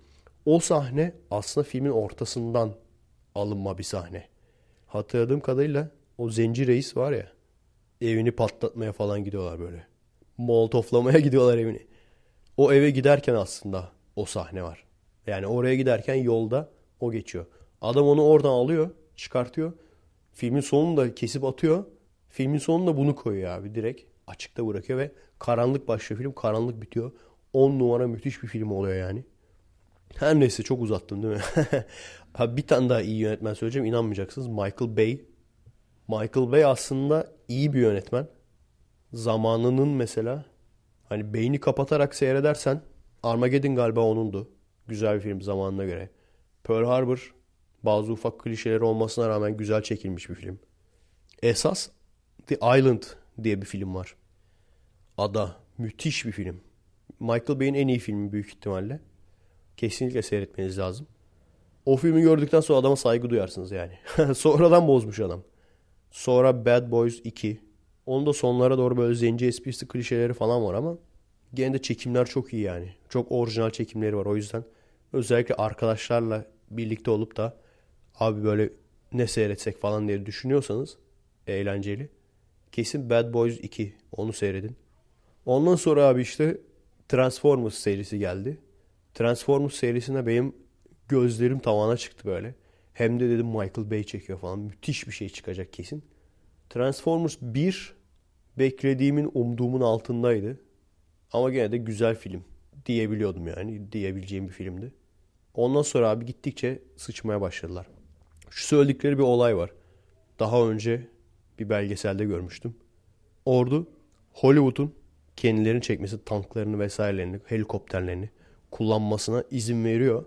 O sahne aslında filmin ortasından alınma bir sahne. Hatırladığım kadarıyla o zenci reis var ya evini patlatmaya falan gidiyorlar böyle. Molotoflamaya gidiyorlar evini. O eve giderken aslında o sahne var. Yani oraya giderken yolda o geçiyor. Adam onu oradan alıyor, çıkartıyor. Filmin sonunda kesip atıyor. Filmin sonunda bunu koyuyor abi direkt. Açıkta bırakıyor ve karanlık başlıyor film. Karanlık bitiyor. 10 numara müthiş bir film oluyor yani. Her neyse çok uzattım değil mi? bir tane daha iyi yönetmen söyleyeceğim. İnanmayacaksınız. Michael Bay. Michael Bay aslında iyi bir yönetmen. Zamanının mesela hani beyni kapatarak seyredersen Armageddon galiba onundu. Güzel bir film zamanına göre. Pearl Harbor bazı ufak klişeleri olmasına rağmen güzel çekilmiş bir film. Esas The Island diye bir film var. Ada. Müthiş bir film. Michael Bay'in en iyi filmi büyük ihtimalle. Kesinlikle seyretmeniz lazım. O filmi gördükten sonra adama saygı duyarsınız yani. Sonradan bozmuş adam. Sonra Bad Boys 2. Onun da sonlara doğru böyle zenci esprisi klişeleri falan var ama gene de çekimler çok iyi yani. Çok orijinal çekimleri var. O yüzden özellikle arkadaşlarla birlikte olup da abi böyle ne seyretsek falan diye düşünüyorsanız eğlenceli. Kesin Bad Boys 2. Onu seyredin. Ondan sonra abi işte Transformers serisi geldi. Transformers serisine benim gözlerim tavana çıktı böyle. Hem de dedim Michael Bay çekiyor falan. Müthiş bir şey çıkacak kesin. Transformers 1 beklediğimin, umduğumun altındaydı. Ama gene de güzel film diyebiliyordum yani. Diyebileceğim bir filmdi. Ondan sonra abi gittikçe sıçmaya başladılar. Şu söyledikleri bir olay var. Daha önce bir belgeselde görmüştüm. Ordu Hollywood'un kendilerini çekmesi, tanklarını vesairelerini, helikopterlerini kullanmasına izin veriyor.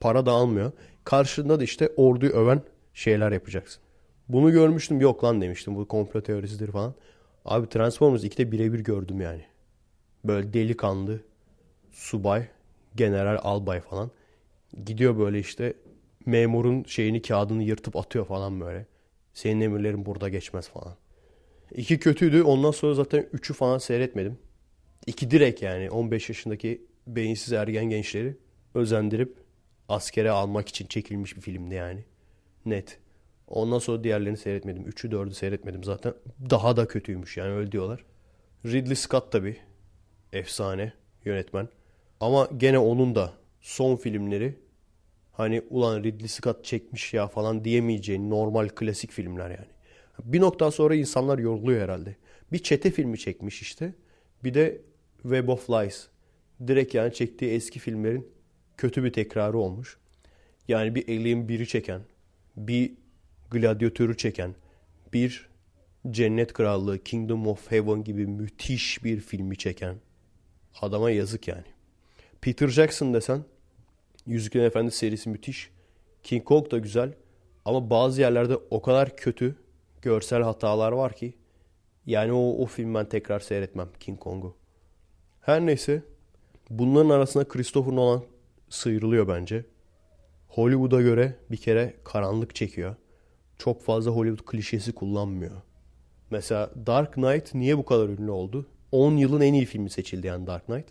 Para da almıyor. Karşında da işte orduyu öven şeyler yapacaksın. Bunu görmüştüm. Yok lan demiştim. Bu komplo teorisidir falan. Abi Transformers 2'de birebir gördüm yani. Böyle delikanlı subay, general, albay falan. Gidiyor böyle işte memurun şeyini kağıdını yırtıp atıyor falan böyle. Senin emirlerin burada geçmez falan. İki kötüydü. Ondan sonra zaten üçü falan seyretmedim. İki direkt yani 15 yaşındaki beyinsiz ergen gençleri özendirip askere almak için çekilmiş bir filmdi yani. Net. Ondan sonra diğerlerini seyretmedim. Üçü dördü seyretmedim zaten. Daha da kötüymüş yani öyle diyorlar. Ridley Scott tabi. Efsane yönetmen. Ama gene onun da son filmleri hani ulan Ridley Scott çekmiş ya falan diyemeyeceğin normal klasik filmler yani. Bir noktadan sonra insanlar yoruluyor herhalde. Bir çete filmi çekmiş işte. Bir de Web of Lies. Direkt yani çektiği eski filmlerin kötü bir tekrarı olmuş. Yani bir Alien 1'i çeken, bir Gladyatör'ü çeken, bir Cennet Krallığı, Kingdom of Heaven gibi müthiş bir filmi çeken adama yazık yani. Peter Jackson desen Yüzüklerin Efendisi serisi müthiş. King Kong da güzel ama bazı yerlerde o kadar kötü görsel hatalar var ki yani o, o film ben tekrar seyretmem King Kong'u. Her neyse bunların arasında Christopher Nolan sıyrılıyor bence. Hollywood'a göre bir kere karanlık çekiyor. Çok fazla Hollywood klişesi kullanmıyor. Mesela Dark Knight niye bu kadar ünlü oldu? 10 yılın en iyi filmi seçildi yani Dark Knight.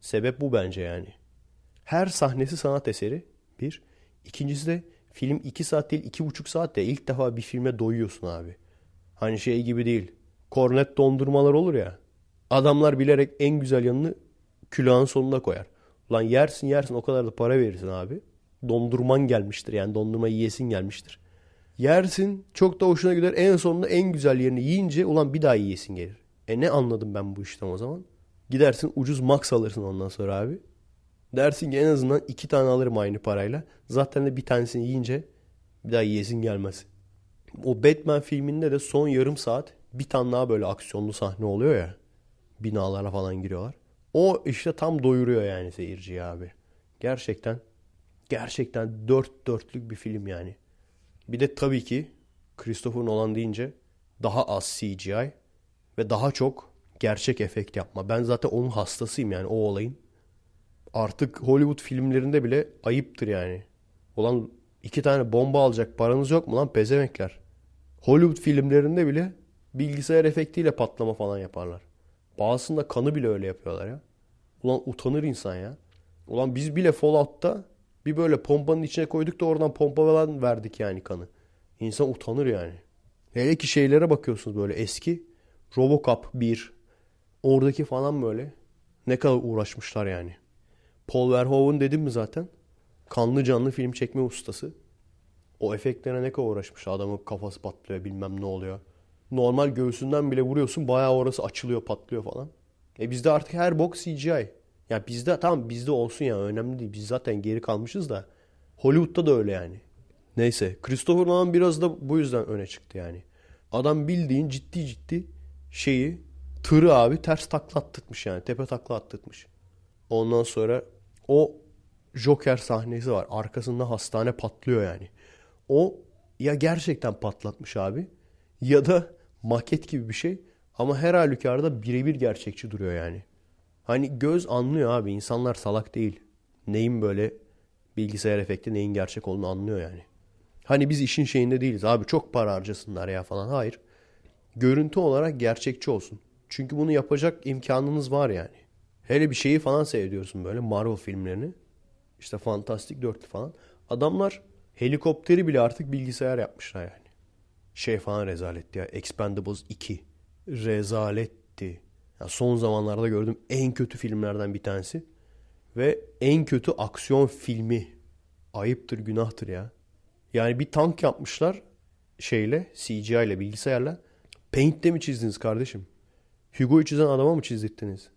Sebep bu bence yani. Her sahnesi sanat eseri. Bir. İkincisi de film 2 saat değil 2,5 saat de ilk defa bir filme doyuyorsun abi. Hani şey gibi değil. Kornet dondurmalar olur ya. Adamlar bilerek en güzel yanını külahın sonuna koyar. Lan yersin yersin o kadar da para verirsin abi. Dondurman gelmiştir yani dondurma yiyesin gelmiştir. Yersin çok da hoşuna gider en sonunda en güzel yerini yiyince ulan bir daha yiyesin gelir. E ne anladım ben bu işten o zaman? Gidersin ucuz max alırsın ondan sonra abi. Dersin ki en azından iki tane alırım aynı parayla. Zaten de bir tanesini yiyince bir daha yiyesin gelmez. O Batman filminde de son yarım saat bir tane daha böyle aksiyonlu sahne oluyor ya. Binalara falan giriyorlar. O işte tam doyuruyor yani seyirciyi abi. Gerçekten gerçekten dört dörtlük bir film yani. Bir de tabii ki Christopher Nolan deyince daha az CGI ve daha çok gerçek efekt yapma. Ben zaten onun hastasıyım yani o olayın. Artık Hollywood filmlerinde bile ayıptır yani. Ulan iki tane bomba alacak paranız yok mu lan pezemekler. Hollywood filmlerinde bile bilgisayar efektiyle patlama falan yaparlar. Bazısında kanı bile öyle yapıyorlar ya. Ulan utanır insan ya. Ulan biz bile Fallout'ta bir böyle pompanın içine koyduk da oradan pompa falan verdik yani kanı. İnsan utanır yani. Hele ki şeylere bakıyorsunuz böyle eski. Robocop 1. Oradaki falan böyle. Ne kadar uğraşmışlar yani. Paul Verhoeven dedim mi zaten? Kanlı canlı film çekme ustası. O efektlere ne kadar uğraşmış. Adamın kafası patlıyor bilmem ne oluyor. Normal göğsünden bile vuruyorsun bayağı orası açılıyor patlıyor falan. E bizde artık her bok CGI. Ya bizde tamam bizde olsun ya önemli değil. Biz zaten geri kalmışız da. Hollywood'da da öyle yani. Neyse Christopher Nolan biraz da bu yüzden öne çıktı yani. Adam bildiğin ciddi ciddi şeyi tırı abi ters takla attırtmış yani. Tepe takla attırtmış. Ondan sonra o Joker sahnesi var. Arkasında hastane patlıyor yani. O ya gerçekten patlatmış abi ya da maket gibi bir şey ama her halükarda birebir gerçekçi duruyor yani. Hani göz anlıyor abi. insanlar salak değil. Neyin böyle bilgisayar efekti neyin gerçek olduğunu anlıyor yani. Hani biz işin şeyinde değiliz. Abi çok para harcasınlar ya falan. Hayır. Görüntü olarak gerçekçi olsun. Çünkü bunu yapacak imkanınız var yani. Hele bir şeyi falan seyrediyorsun böyle Marvel filmlerini. İşte Fantastic Dörtlü falan. Adamlar helikopteri bile artık bilgisayar yapmışlar yani. Şey falan rezalet ya. Expendables 2. rezaletti. Ya son zamanlarda gördüğüm en kötü filmlerden bir tanesi. Ve en kötü aksiyon filmi. Ayıptır günahtır ya. Yani bir tank yapmışlar şeyle CGI ile bilgisayarla. Paint'te mi çizdiniz kardeşim? Hugo'yu çizen adama mı çizdittiniz?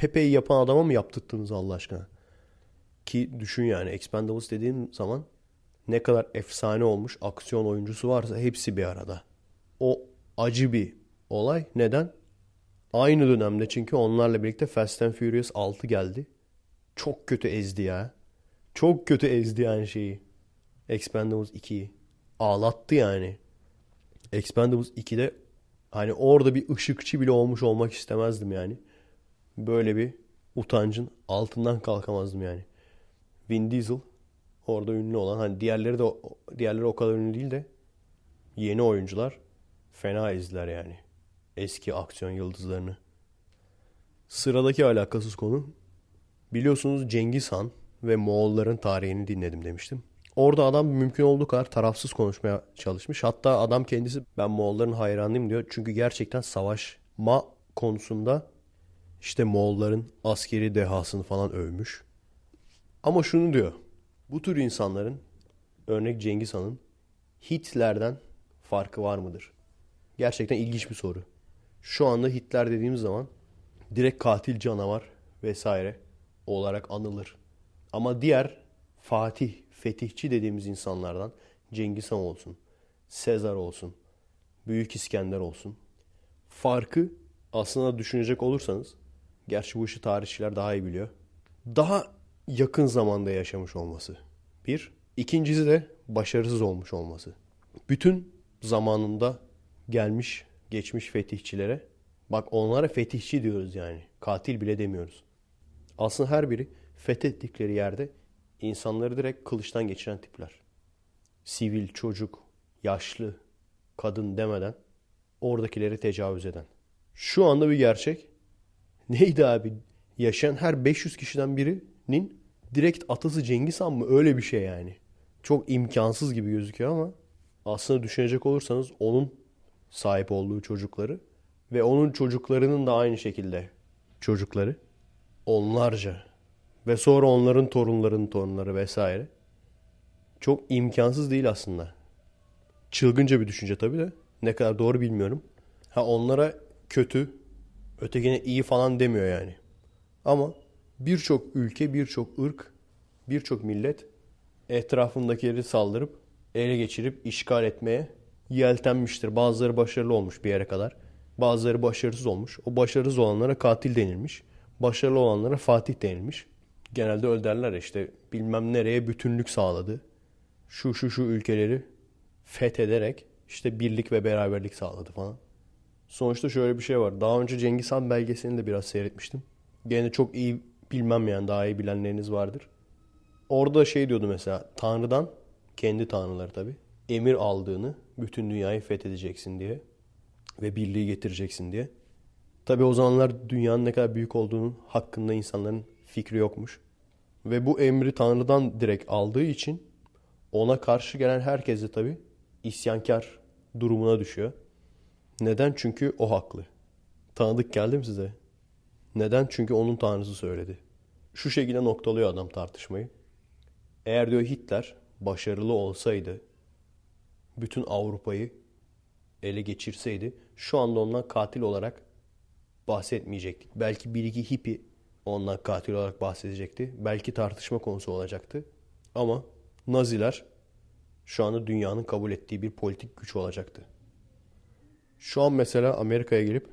Pepe'yi yapan adama mı yaptırttınız Allah aşkına? Ki düşün yani Expendables dediğim zaman ne kadar efsane olmuş aksiyon oyuncusu varsa hepsi bir arada. O acı bir olay. Neden? Aynı dönemde çünkü onlarla birlikte Fast and Furious 6 geldi. Çok kötü ezdi ya. Çok kötü ezdi yani şeyi. Expendables 2'yi. Ağlattı yani. Expendables 2'de hani orada bir ışıkçı bile olmuş olmak istemezdim yani. Böyle bir utancın altından kalkamazdım yani. Vin Diesel orada ünlü olan hani diğerleri de diğerleri o kadar ünlü değil de yeni oyuncular fena izler yani. Eski aksiyon yıldızlarını. Sıradaki alakasız konu biliyorsunuz Cengiz Han ve Moğolların tarihini dinledim demiştim. Orada adam mümkün olduğu kadar tarafsız konuşmaya çalışmış. Hatta adam kendisi ben Moğolların hayranıyım diyor. Çünkü gerçekten savaşma konusunda işte Moğolların askeri dehasını falan övmüş. Ama şunu diyor. Bu tür insanların örnek Cengiz Han'ın Hitler'den farkı var mıdır? Gerçekten ilginç bir soru. Şu anda Hitler dediğimiz zaman direkt katil canavar vesaire olarak anılır. Ama diğer Fatih, fetihçi dediğimiz insanlardan Cengiz Han olsun, Sezar olsun, Büyük İskender olsun. Farkı aslında düşünecek olursanız, gerçi bu işi tarihçiler daha iyi biliyor. Daha yakın zamanda yaşamış olması. Bir. İkincisi de başarısız olmuş olması. Bütün zamanında gelmiş, geçmiş fetihçilere bak onlara fetihçi diyoruz yani. Katil bile demiyoruz. Aslında her biri fethettikleri yerde insanları direkt kılıçtan geçiren tipler. Sivil, çocuk, yaşlı, kadın demeden oradakileri tecavüz eden. Şu anda bir gerçek. Neydi abi? Yaşayan her 500 kişiden birinin direkt atası Cengiz Han mı? Öyle bir şey yani. Çok imkansız gibi gözüküyor ama aslında düşünecek olursanız onun sahip olduğu çocukları ve onun çocuklarının da aynı şekilde çocukları onlarca ve sonra onların torunlarının torunları vesaire. Çok imkansız değil aslında. Çılgınca bir düşünce tabii de. Ne kadar doğru bilmiyorum. Ha onlara kötü, ötekine iyi falan demiyor yani. Ama birçok ülke, birçok ırk, birçok millet etrafındakileri saldırıp ele geçirip işgal etmeye yeltenmiştir. Bazıları başarılı olmuş bir yere kadar. Bazıları başarısız olmuş. O başarısız olanlara katil denilmiş. Başarılı olanlara Fatih denilmiş. Genelde öyle işte bilmem nereye bütünlük sağladı. Şu şu şu ülkeleri fethederek işte birlik ve beraberlik sağladı falan. Sonuçta şöyle bir şey var. Daha önce Cengiz Han belgeselini de biraz seyretmiştim. Gene çok iyi bilmem yani daha iyi bilenleriniz vardır. Orada şey diyordu mesela Tanrı'dan kendi tanrıları tabi emir aldığını bütün dünyayı fethedeceksin diye ve birliği getireceksin diye. Tabi o zamanlar dünyanın ne kadar büyük olduğunun hakkında insanların fikri yokmuş. Ve bu emri Tanrı'dan direkt aldığı için ona karşı gelen herkes de tabi isyankar durumuna düşüyor. Neden? Çünkü o haklı. Tanıdık geldi mi size? Neden? Çünkü onun tanrısı söyledi. Şu şekilde noktalıyor adam tartışmayı. Eğer diyor Hitler başarılı olsaydı bütün Avrupa'yı ele geçirseydi şu anda ondan katil olarak bahsetmeyecektik. Belki bir iki hippi ondan katil olarak bahsedecekti. Belki tartışma konusu olacaktı. Ama Naziler şu anda dünyanın kabul ettiği bir politik güç olacaktı. Şu an mesela Amerika'ya gelip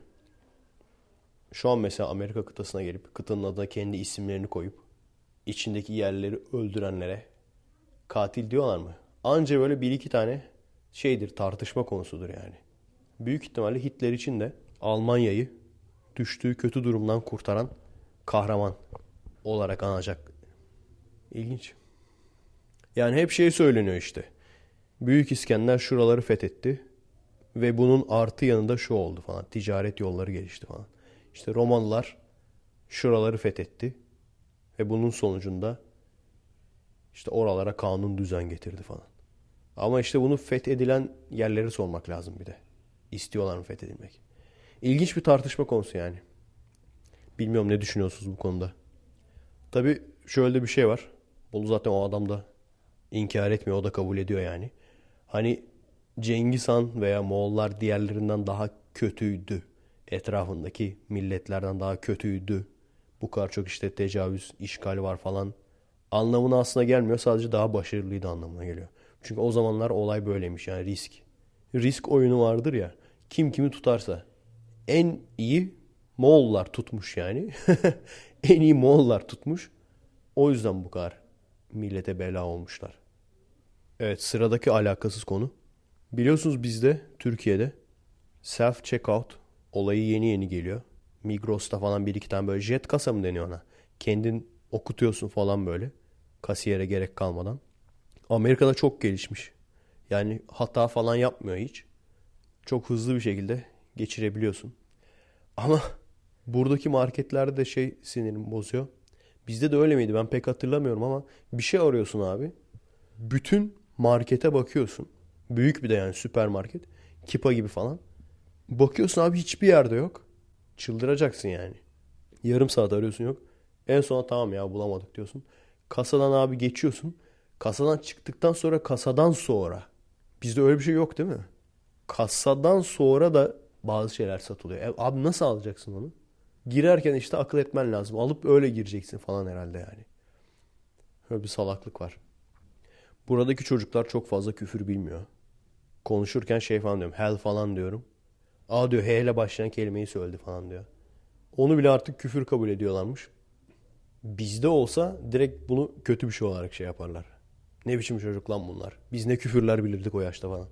şu an mesela Amerika kıtasına gelip kıtanın adına kendi isimlerini koyup içindeki yerleri öldürenlere katil diyorlar mı? Anca böyle bir iki tane şeydir tartışma konusudur yani. Büyük ihtimalle Hitler için de Almanya'yı düştüğü kötü durumdan kurtaran kahraman olarak anacak. İlginç. Yani hep şey söyleniyor işte. Büyük İskender şuraları fethetti ve bunun artı yanında şu oldu falan. Ticaret yolları gelişti falan. İşte Romalılar şuraları fethetti ve bunun sonucunda işte oralara kanun düzen getirdi falan. Ama işte bunu fethedilen yerleri sormak lazım bir de. İstiyorlar mı fethedilmek? İlginç bir tartışma konusu yani. Bilmiyorum ne düşünüyorsunuz bu konuda. Tabi şöyle bir şey var. Bunu zaten o adam da inkar etmiyor. O da kabul ediyor yani. Hani Cengiz Han veya Moğollar diğerlerinden daha kötüydü. Etrafındaki milletlerden daha kötüydü. Bu kadar çok işte tecavüz, işgal var falan. Anlamına aslında gelmiyor. Sadece daha başarılıydı anlamına geliyor. Çünkü o zamanlar olay böyleymiş yani risk. Risk oyunu vardır ya. Kim kimi tutarsa. En iyi Moğollar tutmuş yani. en iyi Moğollar tutmuş. O yüzden bu kadar millete bela olmuşlar. Evet sıradaki alakasız konu. Biliyorsunuz bizde Türkiye'de self checkout olayı yeni yeni geliyor. Migros'ta falan bir iki tane böyle jet kasa mı deniyor ona? Kendin okutuyorsun falan böyle. Kasiyere gerek kalmadan. Amerika'da çok gelişmiş. Yani hata falan yapmıyor hiç. Çok hızlı bir şekilde geçirebiliyorsun. Ama buradaki marketlerde de şey sinirimi bozuyor. Bizde de öyle miydi ben pek hatırlamıyorum ama bir şey arıyorsun abi. Bütün markete bakıyorsun. Büyük bir de yani süpermarket. Kipa gibi falan. Bakıyorsun abi hiçbir yerde yok. Çıldıracaksın yani. Yarım saat arıyorsun yok. En sona tamam ya bulamadık diyorsun. Kasadan abi geçiyorsun. Kasadan çıktıktan sonra kasadan sonra. Bizde öyle bir şey yok değil mi? Kasadan sonra da bazı şeyler satılıyor. E, abi nasıl alacaksın onu? Girerken işte akıl etmen lazım. Alıp öyle gireceksin falan herhalde yani. Öyle bir salaklık var. Buradaki çocuklar çok fazla küfür bilmiyor. Konuşurken şey falan diyorum. Hell falan diyorum. Aa diyor H ile başlayan kelimeyi söyledi falan diyor. Onu bile artık küfür kabul ediyorlarmış. Bizde olsa direkt bunu kötü bir şey olarak şey yaparlar. Ne biçim çocuk lan bunlar. Biz ne küfürler bilirdik o yaşta falan.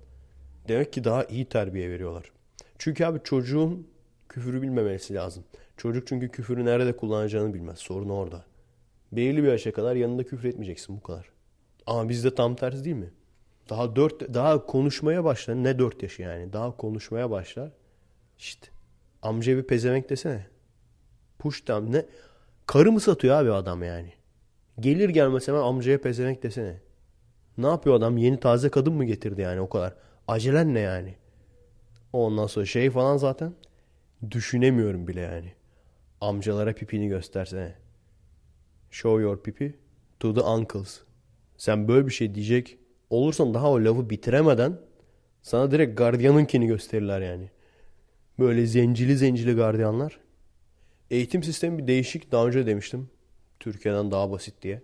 Demek ki daha iyi terbiye veriyorlar. Çünkü abi çocuğun küfürü bilmemesi lazım. Çocuk çünkü küfürü nerede kullanacağını bilmez. Sorun orada. Belirli bir yaşa kadar yanında küfür etmeyeceksin bu kadar. Ama bizde tam tersi değil mi? Daha dört, daha konuşmaya başlar. Ne dört yaşı yani? Daha konuşmaya başlar. İşte amca bir pezevenk desene. Push tam ne? Karı mı satıyor abi adam yani? Gelir gelmez hemen amcaya pezevenk desene. Ne yapıyor adam? Yeni taze kadın mı getirdi yani o kadar? Acelen ne yani? Ondan sonra şey falan zaten düşünemiyorum bile yani. Amcalara pipini göstersene. Show your pipi to the uncles. Sen böyle bir şey diyecek olursan daha o lafı bitiremeden sana direkt gardiyanınkini gösterirler yani. Böyle zencili zencili gardiyanlar. Eğitim sistemi bir değişik daha önce demiştim. Türkiye'den daha basit diye.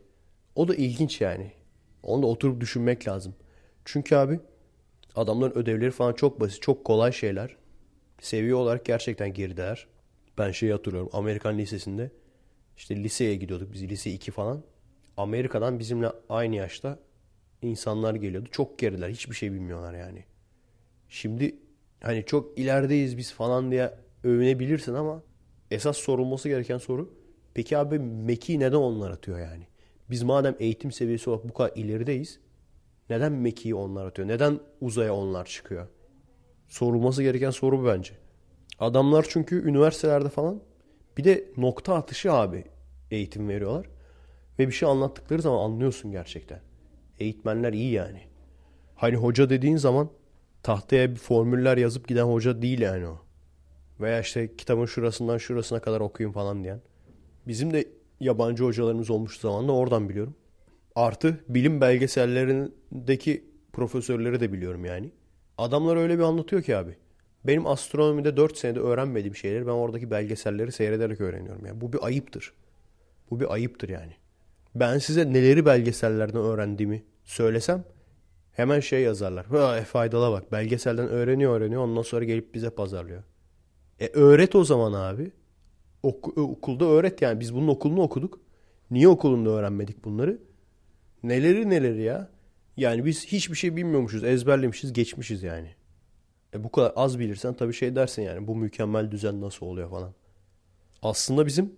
O da ilginç yani. Onu da oturup düşünmek lazım. Çünkü abi adamların ödevleri falan çok basit, çok kolay şeyler. Seviye olarak gerçekten gerideler. Ben şeyi hatırlıyorum. Amerikan lisesinde işte liseye gidiyorduk biz lise 2 falan. Amerika'dan bizimle aynı yaşta insanlar geliyordu. Çok geriler. Hiçbir şey bilmiyorlar yani. Şimdi hani çok ilerideyiz biz falan diye övünebilirsin ama esas sorulması gereken soru peki abi Meki neden onlar atıyor yani? Biz madem eğitim seviyesi olarak bu kadar ilerideyiz neden Meki'yi onlar atıyor? Neden uzaya onlar çıkıyor? Sorulması gereken soru bu bence. Adamlar çünkü üniversitelerde falan bir de nokta atışı abi eğitim veriyorlar. Ve bir şey anlattıkları zaman anlıyorsun gerçekten. Eğitmenler iyi yani. Hani hoca dediğin zaman tahtaya bir formüller yazıp giden hoca değil yani o. Veya işte kitabın şurasından şurasına kadar okuyun falan diyen. Bizim de yabancı hocalarımız olmuş zaman da oradan biliyorum. Artı bilim belgesellerindeki profesörleri de biliyorum yani. Adamlar öyle bir anlatıyor ki abi. Benim astronomide 4 senede öğrenmediğim şeyleri ben oradaki belgeselleri seyrederek öğreniyorum. Yani bu bir ayıptır. Bu bir ayıptır yani. Ben size neleri belgesellerden öğrendiğimi söylesem hemen şey yazarlar. E, faydalı bak belgeselden öğreniyor öğreniyor ondan sonra gelip bize pazarlıyor. E öğret o zaman abi. Ok- okulda öğret yani biz bunun okulunu okuduk. Niye okulunda öğrenmedik bunları? Neleri neleri ya? Yani biz hiçbir şey bilmiyormuşuz, ezberlemişiz, geçmişiz yani. E bu kadar az bilirsen tabii şey dersin yani bu mükemmel düzen nasıl oluyor falan. Aslında bizim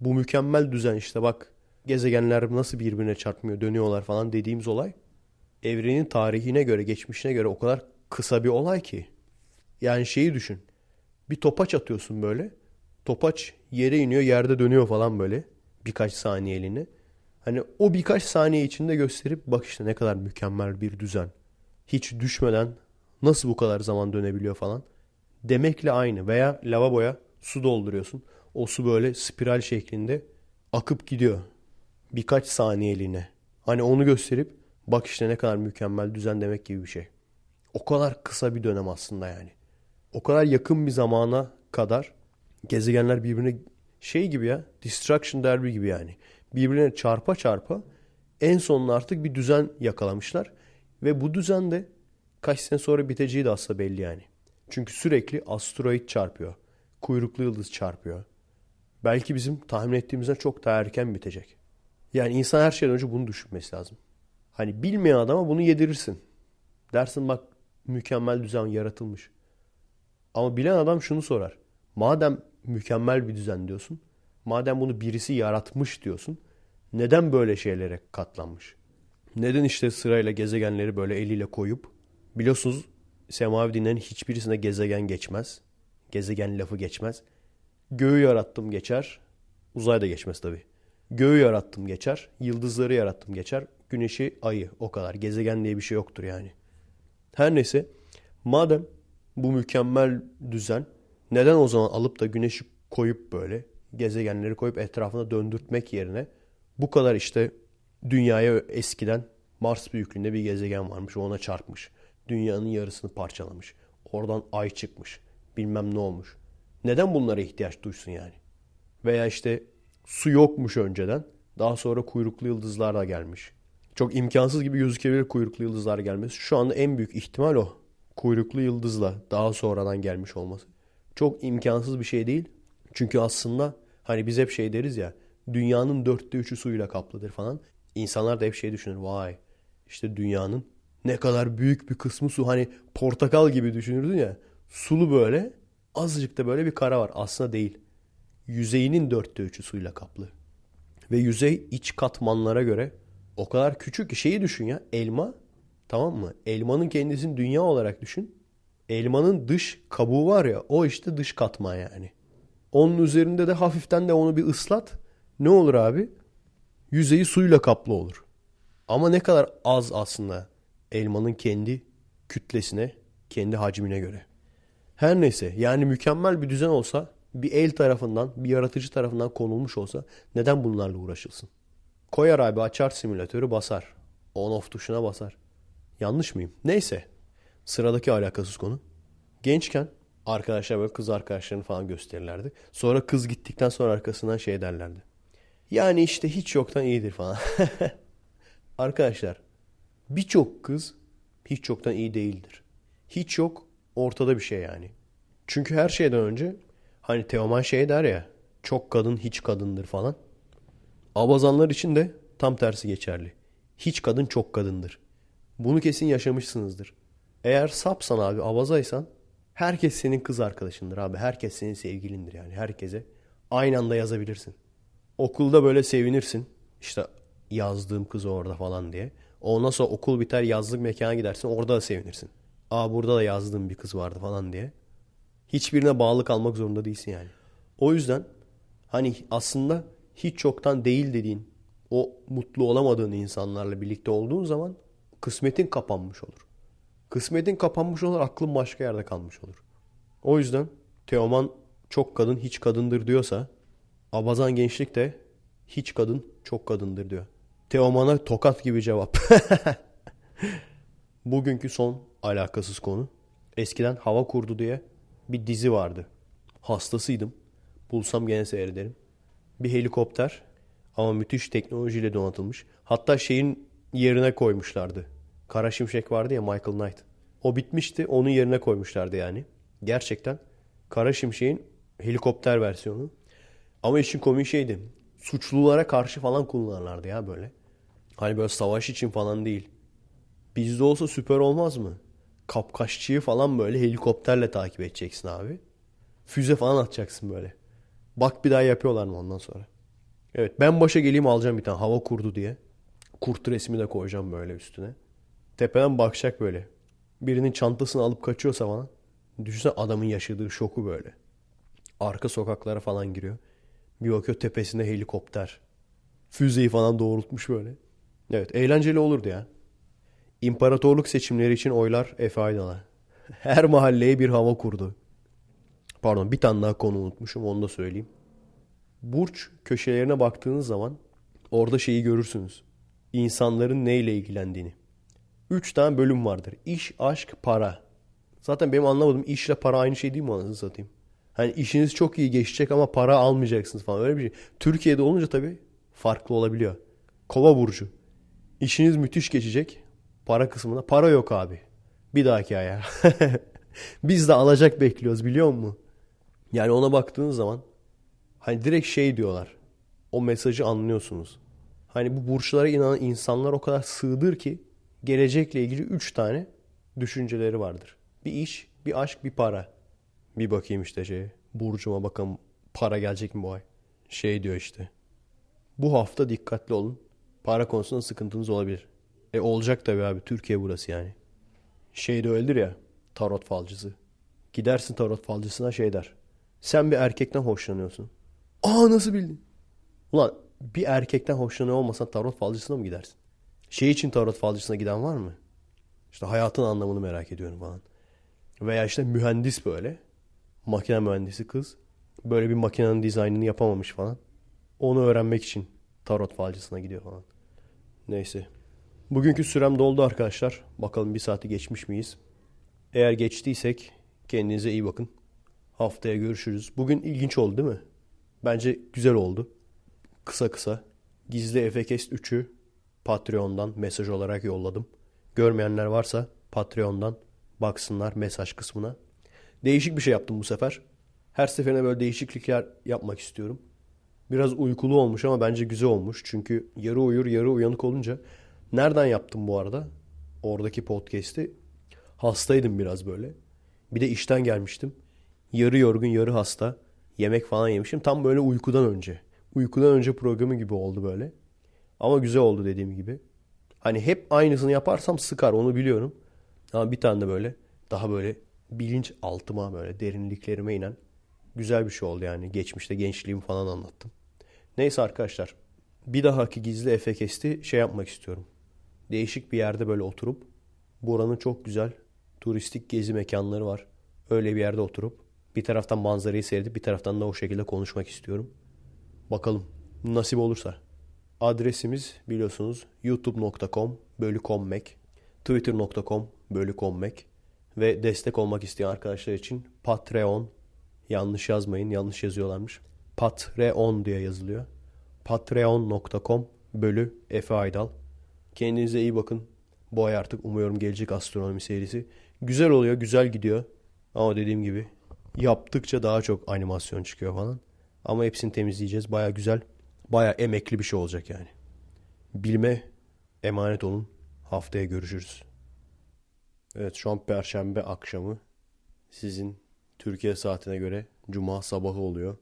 bu mükemmel düzen işte bak gezegenler nasıl birbirine çarpmıyor, dönüyorlar falan dediğimiz olay evrenin tarihine göre, geçmişine göre o kadar kısa bir olay ki. Yani şeyi düşün. Bir topaç atıyorsun böyle. Topaç yere iniyor, yerde dönüyor falan böyle. Birkaç saniyeliğine. Hani o birkaç saniye içinde gösterip bak işte ne kadar mükemmel bir düzen. Hiç düşmeden nasıl bu kadar zaman dönebiliyor falan demekle aynı. Veya lavaboya su dolduruyorsun. O su böyle spiral şeklinde akıp gidiyor. Birkaç saniyeliğine. Hani onu gösterip bak işte ne kadar mükemmel düzen demek gibi bir şey. O kadar kısa bir dönem aslında yani. O kadar yakın bir zamana kadar gezegenler birbirine şey gibi ya Destruction Derby gibi yani. Birbirine çarpa çarpa en sonunda artık bir düzen yakalamışlar. Ve bu düzen de kaç sene sonra biteceği de aslında belli yani. Çünkü sürekli asteroid çarpıyor. Kuyruklu yıldız çarpıyor. Belki bizim tahmin ettiğimizden çok daha erken bitecek. Yani insan her şeyden önce bunu düşünmesi lazım. Hani bilmeyen adama bunu yedirirsin. Dersin bak mükemmel düzen yaratılmış. Ama bilen adam şunu sorar. Madem mükemmel bir düzen diyorsun. Madem bunu birisi yaratmış diyorsun. Neden böyle şeylere katlanmış? Neden işte sırayla gezegenleri böyle eliyle koyup biliyorsunuz semavi dinlerin hiçbirisinde gezegen geçmez. Gezegen lafı geçmez. Göğü yarattım geçer. Uzay da geçmez tabii. Göğü yarattım geçer. Yıldızları yarattım geçer. Güneşi, ayı o kadar. Gezegen diye bir şey yoktur yani. Her neyse madem bu mükemmel düzen neden o zaman alıp da güneşi koyup böyle gezegenleri koyup etrafına döndürtmek yerine bu kadar işte dünyaya eskiden Mars büyüklüğünde bir gezegen varmış. Ona çarpmış. Dünyanın yarısını parçalamış. Oradan ay çıkmış. Bilmem ne olmuş. Neden bunlara ihtiyaç duysun yani? Veya işte su yokmuş önceden. Daha sonra kuyruklu yıldızlar da gelmiş. Çok imkansız gibi gözükebilir kuyruklu yıldızlar gelmesi. Şu anda en büyük ihtimal o. Kuyruklu yıldızla daha sonradan gelmiş olması. Çok imkansız bir şey değil. Çünkü aslında hani biz hep şey deriz ya dünyanın dörtte üçü suyla kaplıdır falan. İnsanlar da hep şey düşünür. Vay işte dünyanın ne kadar büyük bir kısmı su. Hani portakal gibi düşünürdün ya. Sulu böyle azıcık da böyle bir kara var. Aslında değil. Yüzeyinin dörtte üçü suyla kaplı. Ve yüzey iç katmanlara göre o kadar küçük ki şeyi düşün ya. Elma tamam mı? Elmanın kendisini dünya olarak düşün. Elmanın dış kabuğu var ya o işte dış katman yani. Onun üzerinde de hafiften de onu bir ıslat. Ne olur abi? Yüzeyi suyla kaplı olur. Ama ne kadar az aslında elmanın kendi kütlesine, kendi hacmine göre. Her neyse yani mükemmel bir düzen olsa bir el tarafından, bir yaratıcı tarafından konulmuş olsa neden bunlarla uğraşılsın? Koyar abi açar simülatörü basar. On off tuşuna basar. Yanlış mıyım? Neyse. Sıradaki alakasız konu. Gençken arkadaşlar böyle kız arkadaşlarını falan gösterirlerdi. Sonra kız gittikten sonra arkasından şey derlerdi. Yani işte hiç yoktan iyidir falan. arkadaşlar birçok kız hiç yoktan iyi değildir. Hiç yok ortada bir şey yani. Çünkü her şeyden önce hani Teoman şey der ya çok kadın hiç kadındır falan. Abazanlar için de tam tersi geçerli. Hiç kadın çok kadındır. Bunu kesin yaşamışsınızdır. Eğer sapsan abi abazaysan herkes senin kız arkadaşındır abi. Herkes senin sevgilindir yani herkese. Aynı anda yazabilirsin. Okulda böyle sevinirsin. İşte yazdığım kız orada falan diye. Ondan sonra okul biter yazlık mekana gidersin orada da sevinirsin. Aa burada da yazdığım bir kız vardı falan diye. Hiçbirine bağlı kalmak zorunda değilsin yani. O yüzden hani aslında hiç çoktan değil dediğin o mutlu olamadığın insanlarla birlikte olduğun zaman kısmetin kapanmış olur. Kısmetin kapanmış olur aklın başka yerde kalmış olur. O yüzden Teoman çok kadın hiç kadındır diyorsa Abazan gençlik de hiç kadın çok kadındır diyor. Teoman'a tokat gibi cevap. Bugünkü son alakasız konu. Eskiden Hava Kurdu diye bir dizi vardı. Hastasıydım. Bulsam gene seyrederim. Bir helikopter ama müthiş teknolojiyle donatılmış. Hatta şeyin yerine koymuşlardı. Kara Şimşek vardı ya Michael Knight. O bitmişti. Onun yerine koymuşlardı yani. Gerçekten Kara Şimşek'in helikopter versiyonu. Ama işin komik şeydi. Suçlulara karşı falan kullanırlardı ya böyle. Hani böyle savaş için falan değil. Bizde olsa süper olmaz mı? Kapkaççıyı falan böyle helikopterle takip edeceksin abi. Füze falan atacaksın böyle. Bak bir daha yapıyorlar mı ondan sonra. Evet ben başa geleyim alacağım bir tane hava kurdu diye. Kurt resmi de koyacağım böyle üstüne. Tepeden bakacak böyle. Birinin çantasını alıp kaçıyorsa falan. Düşünsene adamın yaşadığı şoku böyle. Arka sokaklara falan giriyor. Bir bakıyor tepesinde helikopter. Füzeyi falan doğrultmuş böyle. Evet eğlenceli olurdu ya. İmparatorluk seçimleri için oylar Efe Aydal'a. Her mahalleye bir hava kurdu. Pardon bir tane daha konu unutmuşum onu da söyleyeyim. Burç köşelerine baktığınız zaman orada şeyi görürsünüz. İnsanların neyle ilgilendiğini. Üç tane bölüm vardır. İş, aşk, para. Zaten benim anlamadığım işle para aynı şey değil mi anasını satayım? Hani işiniz çok iyi geçecek ama para almayacaksınız falan öyle bir şey. Türkiye'de olunca tabii farklı olabiliyor. Kova burcu. İşiniz müthiş geçecek. Para kısmında para yok abi. Bir dahaki aya. Biz de alacak bekliyoruz biliyor musun? Yani ona baktığınız zaman hani direkt şey diyorlar. O mesajı anlıyorsunuz. Hani bu burçlara inanan insanlar o kadar sığdır ki gelecekle ilgili üç tane düşünceleri vardır. Bir iş, bir aşk, bir para. Bir bakayım işte şey. Burcuma bakalım para gelecek mi bu ay? Şey diyor işte. Bu hafta dikkatli olun. Para konusunda sıkıntınız olabilir. E olacak tabii abi. Türkiye burası yani. Şey de öyledir ya. Tarot falcısı. Gidersin tarot falcısına şey der. Sen bir erkekten hoşlanıyorsun. Aa nasıl bildin? Ulan bir erkekten hoşlanıyor olmasan tarot falcısına mı gidersin? Şey için tarot falcısına giden var mı? İşte hayatın anlamını merak ediyorum falan. Veya işte mühendis böyle. Makine mühendisi kız. Böyle bir makinenin dizaynını yapamamış falan. Onu öğrenmek için tarot falcısına gidiyor falan. Neyse. Bugünkü sürem doldu arkadaşlar. Bakalım bir saati geçmiş miyiz? Eğer geçtiysek kendinize iyi bakın. Haftaya görüşürüz. Bugün ilginç oldu değil mi? Bence güzel oldu. Kısa kısa. Gizli Efekest 3'ü Patreon'dan mesaj olarak yolladım. Görmeyenler varsa Patreon'dan baksınlar mesaj kısmına. Değişik bir şey yaptım bu sefer. Her seferine böyle değişiklikler yapmak istiyorum. Biraz uykulu olmuş ama bence güzel olmuş. Çünkü yarı uyur yarı uyanık olunca. Nereden yaptım bu arada? Oradaki podcast'i. Hastaydım biraz böyle. Bir de işten gelmiştim. Yarı yorgun yarı hasta. Yemek falan yemişim. Tam böyle uykudan önce. Uykudan önce programı gibi oldu böyle. Ama güzel oldu dediğim gibi. Hani hep aynısını yaparsam sıkar onu biliyorum. Ama bir tane de böyle daha böyle bilinç altıma böyle derinliklerime inen güzel bir şey oldu yani. Geçmişte gençliğimi falan anlattım. Neyse arkadaşlar. Bir dahaki gizli efekesti şey yapmak istiyorum. Değişik bir yerde böyle oturup buranın çok güzel turistik gezi mekanları var. Öyle bir yerde oturup bir taraftan manzarayı seyredip bir taraftan da o şekilde konuşmak istiyorum. Bakalım nasip olursa. Adresimiz biliyorsunuz youtube.com bölü kommek, twitter.com bölü kommek ve destek olmak isteyen arkadaşlar için Patreon yanlış yazmayın yanlış yazıyorlarmış. Patreon diye yazılıyor. Patreon.com bölü Efe Aydal. Kendinize iyi bakın. Bu ay artık umuyorum gelecek astronomi serisi. Güzel oluyor, güzel gidiyor. Ama dediğim gibi yaptıkça daha çok animasyon çıkıyor falan. Ama hepsini temizleyeceğiz. Baya güzel, baya emekli bir şey olacak yani. Bilme emanet olun. Haftaya görüşürüz. Evet şu an perşembe akşamı. Sizin Türkiye saatine göre cuma sabahı oluyor.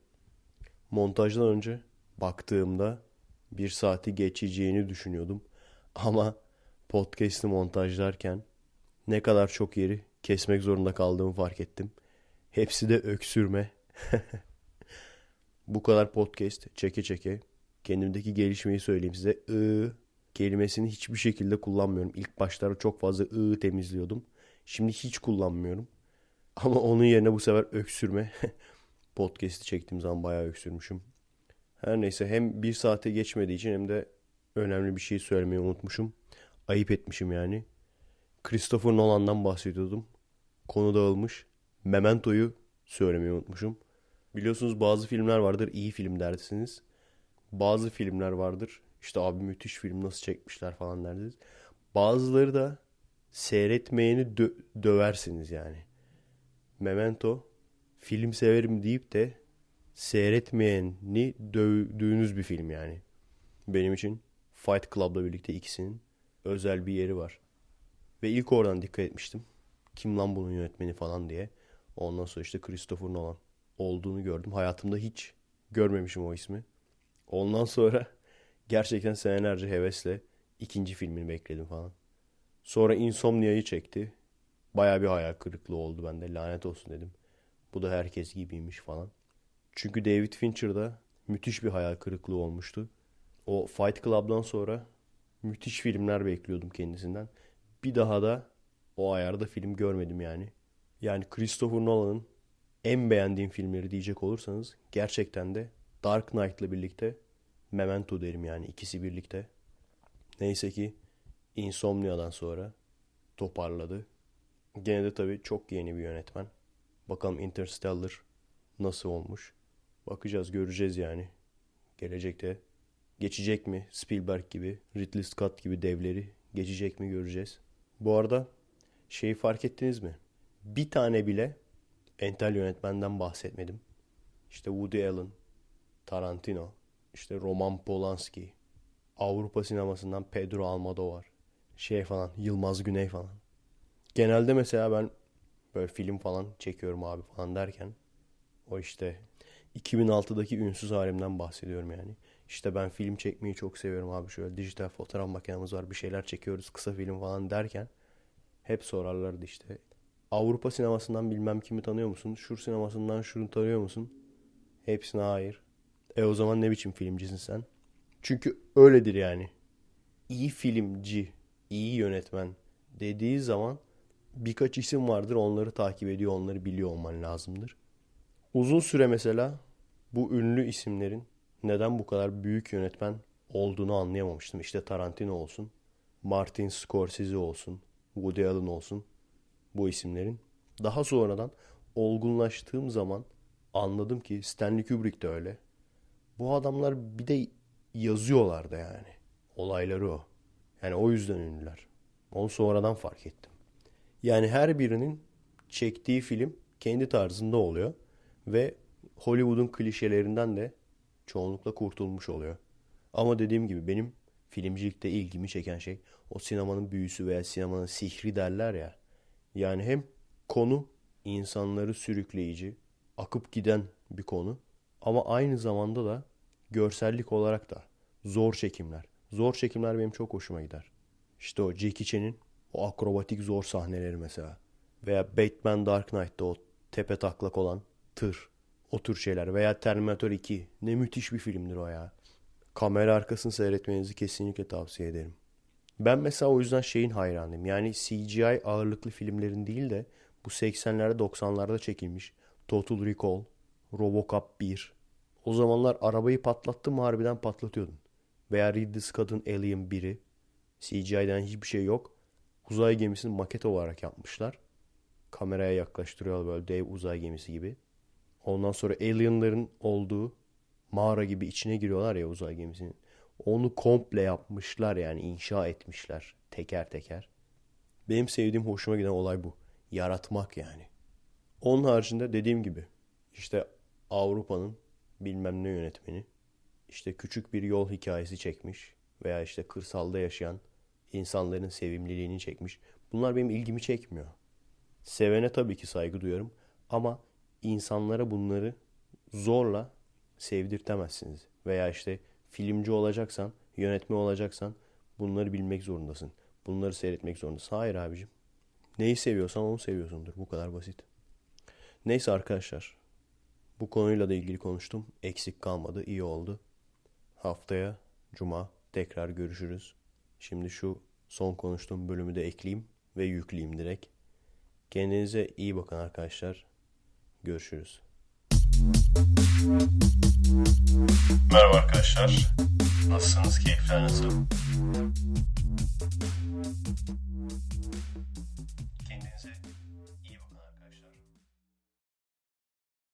Montajdan önce baktığımda bir saati geçeceğini düşünüyordum. Ama podcast'ı montajlarken ne kadar çok yeri kesmek zorunda kaldığımı fark ettim. Hepsi de öksürme. Bu kadar podcast çeke çeke kendimdeki gelişmeyi söyleyeyim size. I kelimesini hiçbir şekilde kullanmıyorum. İlk başlarda çok fazla ı temizliyordum. Şimdi hiç kullanmıyorum. Ama onun yerine bu sefer öksürme. Podcast'i çektiğim zaman bayağı öksürmüşüm. Her neyse hem bir saate geçmediği için hem de önemli bir şey söylemeyi unutmuşum. Ayıp etmişim yani. Christopher Nolan'dan bahsediyordum. Konu dağılmış. Memento'yu söylemeyi unutmuşum. Biliyorsunuz bazı filmler vardır iyi film dersiniz. Bazı filmler vardır. İşte abi müthiş film nasıl çekmişler falan derdiniz. Bazıları da seyretmeyeni dö- döversiniz yani. Memento film severim deyip de seyretmeyeni dövdüğünüz bir film yani. Benim için Fight Club'la birlikte ikisinin özel bir yeri var. Ve ilk oradan dikkat etmiştim. Kim lan bunun yönetmeni falan diye. Ondan sonra işte Christopher Nolan olduğunu gördüm. Hayatımda hiç görmemişim o ismi. Ondan sonra gerçekten senelerce hevesle ikinci filmini bekledim falan. Sonra Insomnia'yı çekti. Baya bir hayal kırıklığı oldu bende. Lanet olsun dedim. Bu da herkes gibiymiş falan. Çünkü David Fincher'da müthiş bir hayal kırıklığı olmuştu. O Fight Club'dan sonra müthiş filmler bekliyordum kendisinden. Bir daha da o ayarda film görmedim yani. Yani Christopher Nolan'ın en beğendiğim filmleri diyecek olursanız gerçekten de Dark Knight'la birlikte Memento derim yani ikisi birlikte. Neyse ki Insomnia'dan sonra toparladı. Gene de tabii çok yeni bir yönetmen. Bakalım Interstellar nasıl olmuş. Bakacağız göreceğiz yani. Gelecekte geçecek mi Spielberg gibi, Ridley Scott gibi devleri geçecek mi göreceğiz. Bu arada şeyi fark ettiniz mi? Bir tane bile entel yönetmenden bahsetmedim. İşte Woody Allen, Tarantino, işte Roman Polanski, Avrupa sinemasından Pedro Almodovar, şey falan, Yılmaz Güney falan. Genelde mesela ben böyle film falan çekiyorum abi falan derken o işte 2006'daki ünsüz halimden bahsediyorum yani. İşte ben film çekmeyi çok seviyorum abi. Şöyle dijital fotoğraf makinemiz var. Bir şeyler çekiyoruz. Kısa film falan derken hep sorarlardı işte. Avrupa sinemasından bilmem kimi tanıyor musun? Şur sinemasından şunu tanıyor musun? Hepsine hayır. E o zaman ne biçim filmcisin sen? Çünkü öyledir yani. İyi filmci, iyi yönetmen dediği zaman birkaç isim vardır. Onları takip ediyor, onları biliyor olman lazımdır. Uzun süre mesela bu ünlü isimlerin neden bu kadar büyük yönetmen olduğunu anlayamamıştım. İşte Tarantino olsun, Martin Scorsese olsun, Woody Allen olsun bu isimlerin. Daha sonradan olgunlaştığım zaman anladım ki Stanley Kubrick de öyle. Bu adamlar bir de yazıyorlar da yani. Olayları o. Yani o yüzden ünlüler. Onu sonradan fark ettim. Yani her birinin çektiği film kendi tarzında oluyor. Ve Hollywood'un klişelerinden de çoğunlukla kurtulmuş oluyor. Ama dediğim gibi benim filmcilikte ilgimi çeken şey o sinemanın büyüsü veya sinemanın sihri derler ya. Yani hem konu insanları sürükleyici, akıp giden bir konu ama aynı zamanda da görsellik olarak da zor çekimler. Zor çekimler benim çok hoşuma gider. İşte o Jackie Chan'in o akrobatik zor sahneleri mesela. Veya Batman Dark Knight'ta o tepe taklak olan tır. O tür şeyler. Veya Terminator 2. Ne müthiş bir filmdir o ya. Kamera arkasını seyretmenizi kesinlikle tavsiye ederim. Ben mesela o yüzden şeyin hayranıyım. Yani CGI ağırlıklı filmlerin değil de bu 80'lerde 90'larda çekilmiş Total Recall, Robocop 1. O zamanlar arabayı patlattım mı harbiden patlatıyordun. Veya Ridley Scott'ın Alien 1'i. CGI'den hiçbir şey yok. Uzay gemisini maket olarak yapmışlar. Kameraya yaklaştırıyor böyle dev uzay gemisi gibi. Ondan sonra alienların olduğu mağara gibi içine giriyorlar ya uzay gemisinin. Onu komple yapmışlar yani inşa etmişler teker teker. Benim sevdiğim hoşuma giden olay bu. Yaratmak yani. Onun haricinde dediğim gibi işte Avrupa'nın bilmem ne yönetmeni işte küçük bir yol hikayesi çekmiş veya işte kırsalda yaşayan insanların sevimliliğini çekmiş. Bunlar benim ilgimi çekmiyor. Sevene tabii ki saygı duyuyorum ama insanlara bunları zorla sevdirtemezsiniz. Veya işte filmci olacaksan, yönetme olacaksan bunları bilmek zorundasın. Bunları seyretmek zorundasın. Hayır abicim. Neyi seviyorsan onu seviyorsundur. Bu kadar basit. Neyse arkadaşlar. Bu konuyla da ilgili konuştum. Eksik kalmadı. iyi oldu. Haftaya Cuma tekrar görüşürüz. Şimdi şu son konuştuğum bölümü de ekleyeyim ve yükleyeyim direkt. Kendinize iyi bakın arkadaşlar. Görüşürüz. Merhaba arkadaşlar. Nasılsınız? Keyifler nasıl?